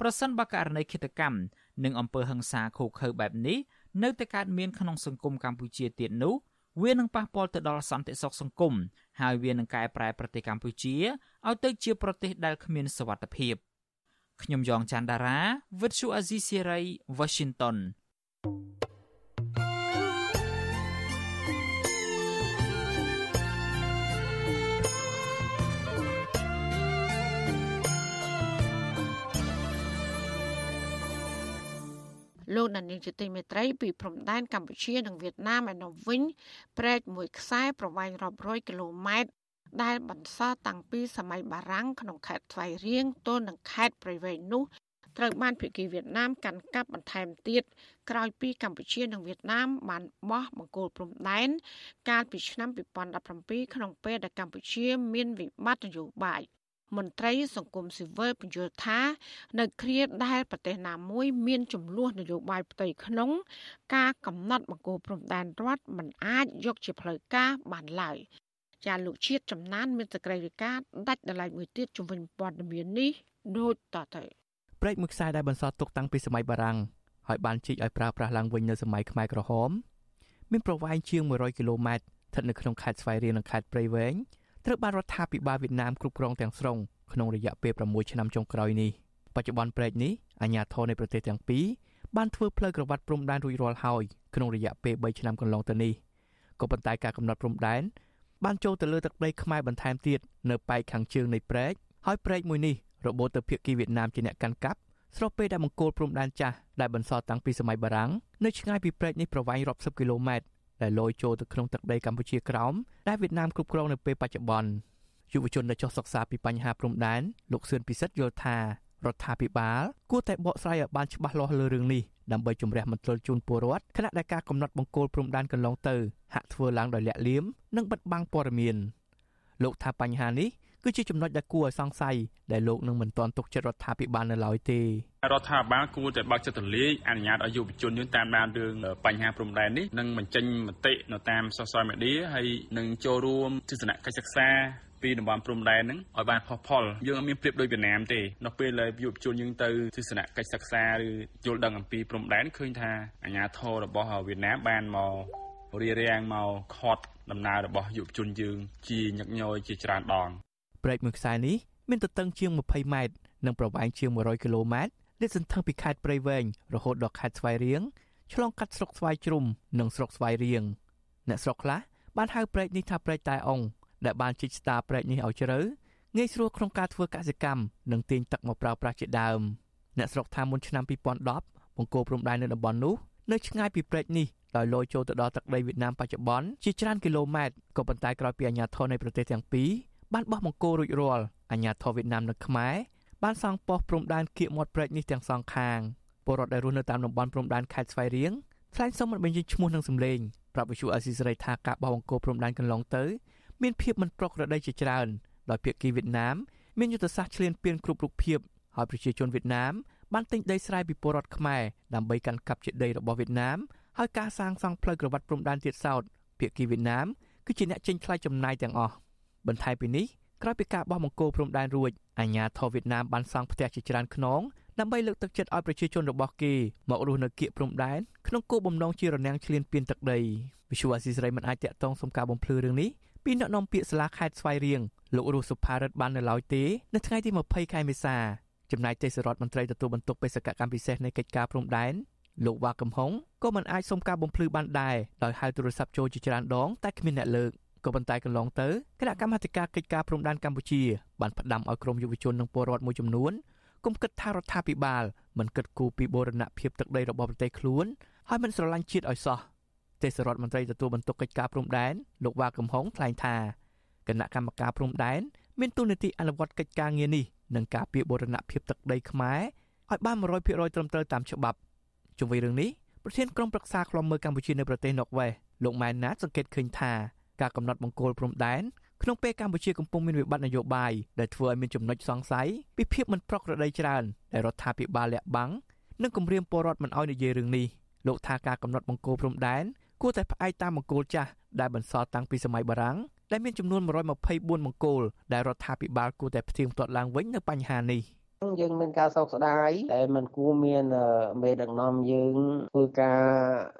ប្រសិនបើករណីឃាតកម្មនិងអំពើហិង្សាឃោឃៅបែបនេះនៅតែកើតមានក្នុងសង្គមកម្ពុជាទៀតនោះ វានឹងប៉ះពាល់ទៅដល់សន្តិសុខសង្គមហើយវានឹងកែប្រែប្រទេសកម្ពុជាឲ្យទៅជាប្រទេសដែលគ្មានសុវត្ថិភាពខ្ញុំយ៉ងច័ន្ទដារា Virtual Azizi Serai Washington លោកដានីលជាទីមេត្រីពីព្រំដែនកម្ពុជានិងវៀតណាមឯនោះវិញព្រែកមួយខ្សែប្រវែងរាប់រយគីឡូម៉ែត្រដែលបន្សល់តាំងពីសម័យបារាំងក្នុងខេត្តស្វាយរៀងទល់នឹងខេត្តព្រៃវែងនោះត្រូវបានភាគីវៀតណាមកាន់កាប់បន្ថែមទៀតក្រោយពីកម្ពុជានិងវៀតណាមបានបោះបង្គោលព្រំដែនកាលពីឆ្នាំ2017ក្នុងពេលដែលកម្ពុជាមានវិបត្តិនយោបាយ មន្ត្រីសង្គមស៊ីវិលបញ្យល់ថា នៅគ្រាដែលប្រទេសណាមួយ មានចំនួននយោបាយផ្ទៃក្នុង ការកំណត់បង្គោលព្រំដែនរដ្ឋមិនអាចយកជាផ្លូវការបានឡើយចាលោកជាតិចំណាន មានសក្តិវិការដាច់ដライមួយទៀតជំវិញព័ត៌មាននេះដូចតទៅព្រែកមួយខ្សែដែលបន្សល់ទុកតាំងពីសម័យបារាំងហើយបានជីកឲ្យប្រើប្រាស់ឡើងវិញនៅសម័យខ្មែរក្រហមមានប្រវែងជាង100គីឡូម៉ែត្រស្ថិតនៅក្នុងខេត្តស្វាយរៀងនិងខេត្តព្រៃវែង ត្រូវបានរដ្ឋាភិបាលវៀតណាមគ្រប់គ្រងទាំងស្រុងក្នុងរយៈពេល6ឆ្នាំចុងក្រោយនេះបច្ចុប្បន្នព្រែកនេះអាញាធរនៃប្រទេសទាំងពីរបានធ្វើផ្លូវក្រវ៉ាត់ព្រំដែនរួចរាល់ហើយក្នុងរយៈពេល3ឆ្នាំកន្លងទៅនេះក៏ប៉ុន្តែការកំណត់ព្រំដែនបានចូលទៅលើទឹកដីខ្មែរបន្ថែមទៀតនៅប៉ែកខាងជើងនៃព្រែកហើយព្រែកមួយនេះរបូតទៅភាគីវៀតណាមជាអ្នកកាន់កាប់ស្របពេលដែលមង្គលព្រំដែនចាស់ដែលបន្សល់តាំងពីសម័យបារាំងនៅឆ្ងាយពីព្រែកនេះប្រវែងរាប់សិបគីឡូម៉ែត្រ ដែលលយចូលទៅក្នុងទឹកដីកម្ពុជាក្រោមដែលវៀតណាមគ្រប់គ្រងនៅពេលបច្ចុប្បន្នយុវជនដែលចុះសិក្សាពីបញ្ហាព្រំដែនលោកសឿនពិសិដ្ឋយល់ថារដ្ឋាភិបាលគួរតែបកស្រាយឲ្យបានច្បាស់លាស់លើរឿងនេះដើម្បីជំរះមន្ទិលជូនពលរដ្ឋខណៈដែលការកំណត់បង្គោលព្រំដែនកន្លងទៅហាក់ធ្វើឡើងដោយលាក់លៀមនិងបិទបាំងព័ត៌មានលោកថាបញ្ហានេះ គឺជាចំណុចដែលគួរឲ្យសង្ស័យដែលលោកនឹងមិនទាន់ទុកចិត្តរដ្ឋាភិបាលនៅឡើយទេរដ្ឋាភិបាលគួរតែបើកចិត្តទូលាយអនុញ្ញាតឲ្យយុវជនយើងតាមដានរឿងបញ្ហាព្រំដែននេះនិងបញ្ចេញមតិនៅតាម social media ហើយនឹងចូលរួមទស្សនកិច្ចសិក្សាពីតំបន់ព្រំដែនហ្នឹងឲ្យបានផុសផុលយើងអត់មានប្រៀបដូចវៀតណាមទេនៅពេលដែលយុវជនយើងទៅទស្សនកិច្ចសិក្សាឬយល់ដឹងអំពីព្រំដែនឃើញថាអាញាធររបស់វៀតណាមបានមករៀបរៀងមកខាត់ដំណើររបស់យុវជនយើងជាញឹកញយជាច្រើនដង ព្រែកមួយខ្សែនេះមានទទឹងជាង20ម៉ែត្រនិងប្រវែងជាង100គីឡូម៉ែត្រលាតសន្ធឹងពីខេត្តព្រៃវែងរហូតដល់ខេត្តស្វាយរៀងឆ្លងកាត់ស្រុកស្វាយជ្រុំនិងស្រុកស្វាយរៀងអ្នកស្រុកខ្លះបានហៅព្រែកនេះថាព្រែកតែអងដែលបានជីកស្តារព្រែកនេះឲ្យជ្រៅងាយស្រួលក្នុងការធ្វើកសិកម្មនិងទាញទឹកមកប្រើប្រាស់ជាដើមអ្នកស្រុកថាមុនឆ្នាំ2010បង្គោលព្រំដែននៅតំបន់នោះនៅឆ្ងាយពីព្រែកនេះដោយលយចូលទៅដល់ទឹកដីវៀតណាមបច្ចុប្បន្នជាច្រើនគីឡូម៉ែត្រក៏ប៉ុន្តែក្រោយពីអាញាធរនៃប្រទេសទាំងពីរ បានបោះបង្គោលរួចរាល់អាញាធរវៀតណាមនិងខ្មែរបានសង់ប៉ុស្តិ៍ព្រំដែនគៀកមាត់ព្រែកនេះទាំងសងខាងពលរដ្ឋដែលរស់នៅតាមតំបន់ព្រំដែនខេត្តស្វាយរៀងថ្លែងសុំមិនបញ្ចេញឈ្មោះនិងសម្លេងប្រាប់វិទ្យុអេស៊ីសរ៉ៃថាការបោះបង្គោលព្រំដែនកន្លងទៅមានភាពមិនប្រក្រតីជាច្រើនដោយភាគីវៀតណាមមានយុទ្ធសាស្ត្រឈ្លានពានគ្រប់រូបភាពហើយប្រជាជនវៀតណាមបានទិញដីស្រែពីពលរដ្ឋខ្មែរដើម្បីកាន់កាប់ជាដីរបស់វៀតណាមហើយការសាងសង់ផ្លូវក្រវ៉ាត់ព្រំដែនទៀតសោតភាគីវៀតណាមគឺជាអ្នកចេញថ្លៃចំណាយទាំងអស់ បន្ថែមពីនេះក្រោយពីការបោះបង្គោលព្រំដែនរួចអាជ្ញាធរវៀតណាមបានសង់ផ្ទះជាច្រើនខ្នងដើម្បីលើកទឹកចិត្តឲ្យប្រជាជនរបស់គេមករស់នៅគៀកព្រំដែនក្នុងគោលបំណងជារនាំងឈ្លានពានទឹកដីវិសុវអាស៊ីសេរីមិនអាចតាក់ទងសុំការបំភ្លឺរឿងនេះពីអ្នកនាំពាក្យសាលាខេត្តស្វាយរៀងលោករស់សុផារិតបាននៅឡើយទេនៅថ្ងៃទី20ខែមេសាចំណែកទេសរដ្ឋមន្ត្រីទទួលបន្ទុកបេសកកម្មពិសេសនៃកិច្ចការព្រំដែនលោកវ៉ាកំហុងក៏មិនអាចសុំការបំភ្លឺបានដែរដោយហៅទូរស័ព្ទចូលជាច្រើនដងតែគ្មានអ្នកលើក ក៏ប៉ុន្តែកន្លងទៅគណៈកម្មាធិការកិច្ចការព្រំដែនកម្ពុជាបានផ្ដាំឲ្យក្រមយុវជននិងពលរដ្ឋមួយចំនួនគុំគិតថារដ្ឋាភិបាលមិនគិតគូរពីបូរណភាពទឹកដីរបស់ប្រទេសខ្លួនហើយមិនស្រឡាញ់ជាតិឲ្យសោះទេសរដ្ឋមន្ត្រីទទួលបន្ទុកកិច្ចការព្រំដែនលោកវ៉ាកំហុងថ្លែងថាគណៈកម្មការព្រំដែនមានទូនាទីអនុវត្តកិច្ចការងារនេះនិងការពីបូរណភាពទឹកដីខ្មែរឲ្យបាន100%ត្រឹមត្រូវតាមច្បាប់ជុំវិញរឿងនេះប្រធានក្រុមប្រឹក្សាខ្លំមើលកម្ពុជានៅប្រទេសណ័រវេសលោកម៉ែនណាតសង្កេតឃើញថា ការកំណត់បង្គោលព្រំដែនក្នុងពេលកម្ពុជាកំពុងមានវិបត្តិនយោបាយដែលធ្វើឲ្យមានចំណុចសង្ស័យពីភាពមិនប្រក្រតីច្រើនដែលរដ្ឋាភិបាលលាក់បាំងនិងគម្រាមពលរដ្ឋមិនឲ្យនិយាយរឿងនេះលោកថាការកំណត់បង្គោលព្រំដែនគួរតែផ្អែកតាមបង្គោលចាស់ដែលបន្សល់តាំងពីសម័យបារាំងដែលមានចំនួន124បង្គោលដែលរដ្ឋាភិបាលគួរតែផ្ទៀងផ្ទាត់ឡើងវិញនៅបញ្ហានេះ។ យើងមានការសោកស្ដាយតែมันគួរមានមេដឹកនាំយើងធ្វើការ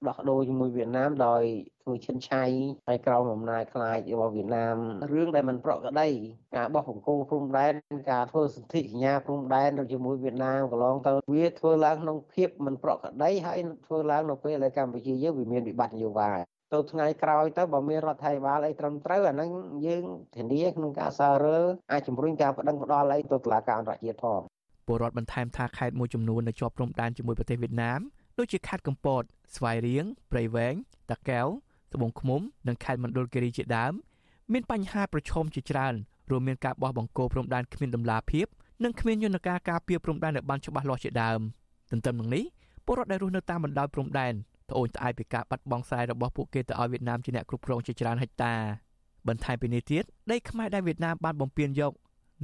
ដោះដូរជាមួយវៀតណាមដោយធ្វើឈិនឆៃហើយក្រោមអំណាចខ្លាចរបស់វៀតណាមរឿងដែលมันប្រក្រតីការបោះបង្គោលព្រំដែនការធ្វើសន្ធិសញ្ញាព្រំដែនជាមួយវៀតណាមកន្លងទៅវាធ្វើឡើងក្នុងភាពมันប្រក្រតីហើយធ្វើឡើងនៅពេលដែលកម្ពុជាយើងវាមានវិបត្តិនយោបាយ ទៅថ្ងៃក្រោយទៅបើមានរដ្ឋាភិបាលអីត្រឹមត្រូវអាហ្នឹងយើងធានាក្នុងការសាររើអាចជំរុញការប្តឹងផ្តល់អីទៅតុលាការអន្តរជាតិផងពលរដ្ឋបន្ថែមថាខេត្តមួយចំនួននៅជាប់ព្រំដែនជាមួយប្រទេសវៀតណាមដូចជាខេត្តកំពត ស្វាយរៀងព្រៃវែងតាកែវត្បូងឃ្មុំនិងខេត្តមណ្ឌលគិរីជាដើមមានបញ្ហាប្រឈមជាច្រើនរួមមានការបោះបង្គោលព្រំដែនគ្មានដំណាភាពនិងគ្មានយន្តការការពារព្រំដែនឲ្យបានច្បាស់លាស់ជាដើមទន្ទឹមនឹងនេះពលរដ្ឋដែលរស់នៅតាមបណ្ដោយព្រំដែន ត្អូញត្អែពីការបាត់បង់ស្រែរបស់ពួកគេទៅឲ្យវៀតណាមជាអ្នកគ្រប់គ្រងជាច្រើនហិកតាបន្ថែមពីនេះទៀតដីខ្មែរដែលវៀតណាមបានបំពេញយក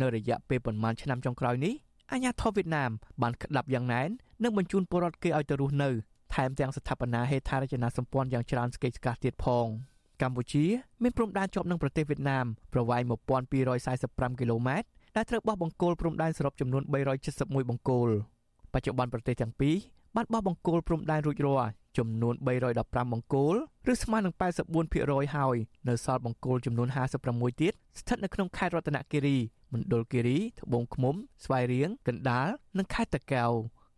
នៅរយៈពេលប្រមាណឆ្នាំចុងក្រោយនេះអាញាធរវៀតណាមបានក្តាប់យ៉ាងណែននិងបញ្ជូនពលរដ្ឋគេឲ្យទៅរស់នៅថែមទាំងស្ថាបនាហេដ្ឋារចនាសម្ព័ន្ធយ៉ាងច្រើនស្កេកស្កះទៀតផងកម្ពុជាមានព្រំដែនជាប់នឹងប្រទេសវៀតណាមប្រវែង1245គីឡូម៉ែត្រដែលត្រូវបោះបង្គោលព្រំដែនសរុបចំនួន371បង្គោលបច្ចុប្បន្នប្រទេសទាំងពីរ បានបោះបង្គោលព្រំដែនរួចរាល់ចំនួន315បង្គោលឬស្មើនឹង84%ហើយនៅសល់បង្គោលចំនួន56ទៀតស្ថិតនៅក្នុងខេត្តរតនគិរីមណ្ឌលគិរីត្បូងឃ្មុំស្វាយរៀងកណ្ដាលនិងខេត្តតាកែវ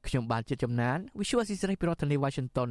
ខ្ញុំបាទជាចំណាន Visual Assisray ពីរដ្ឋធានី Washington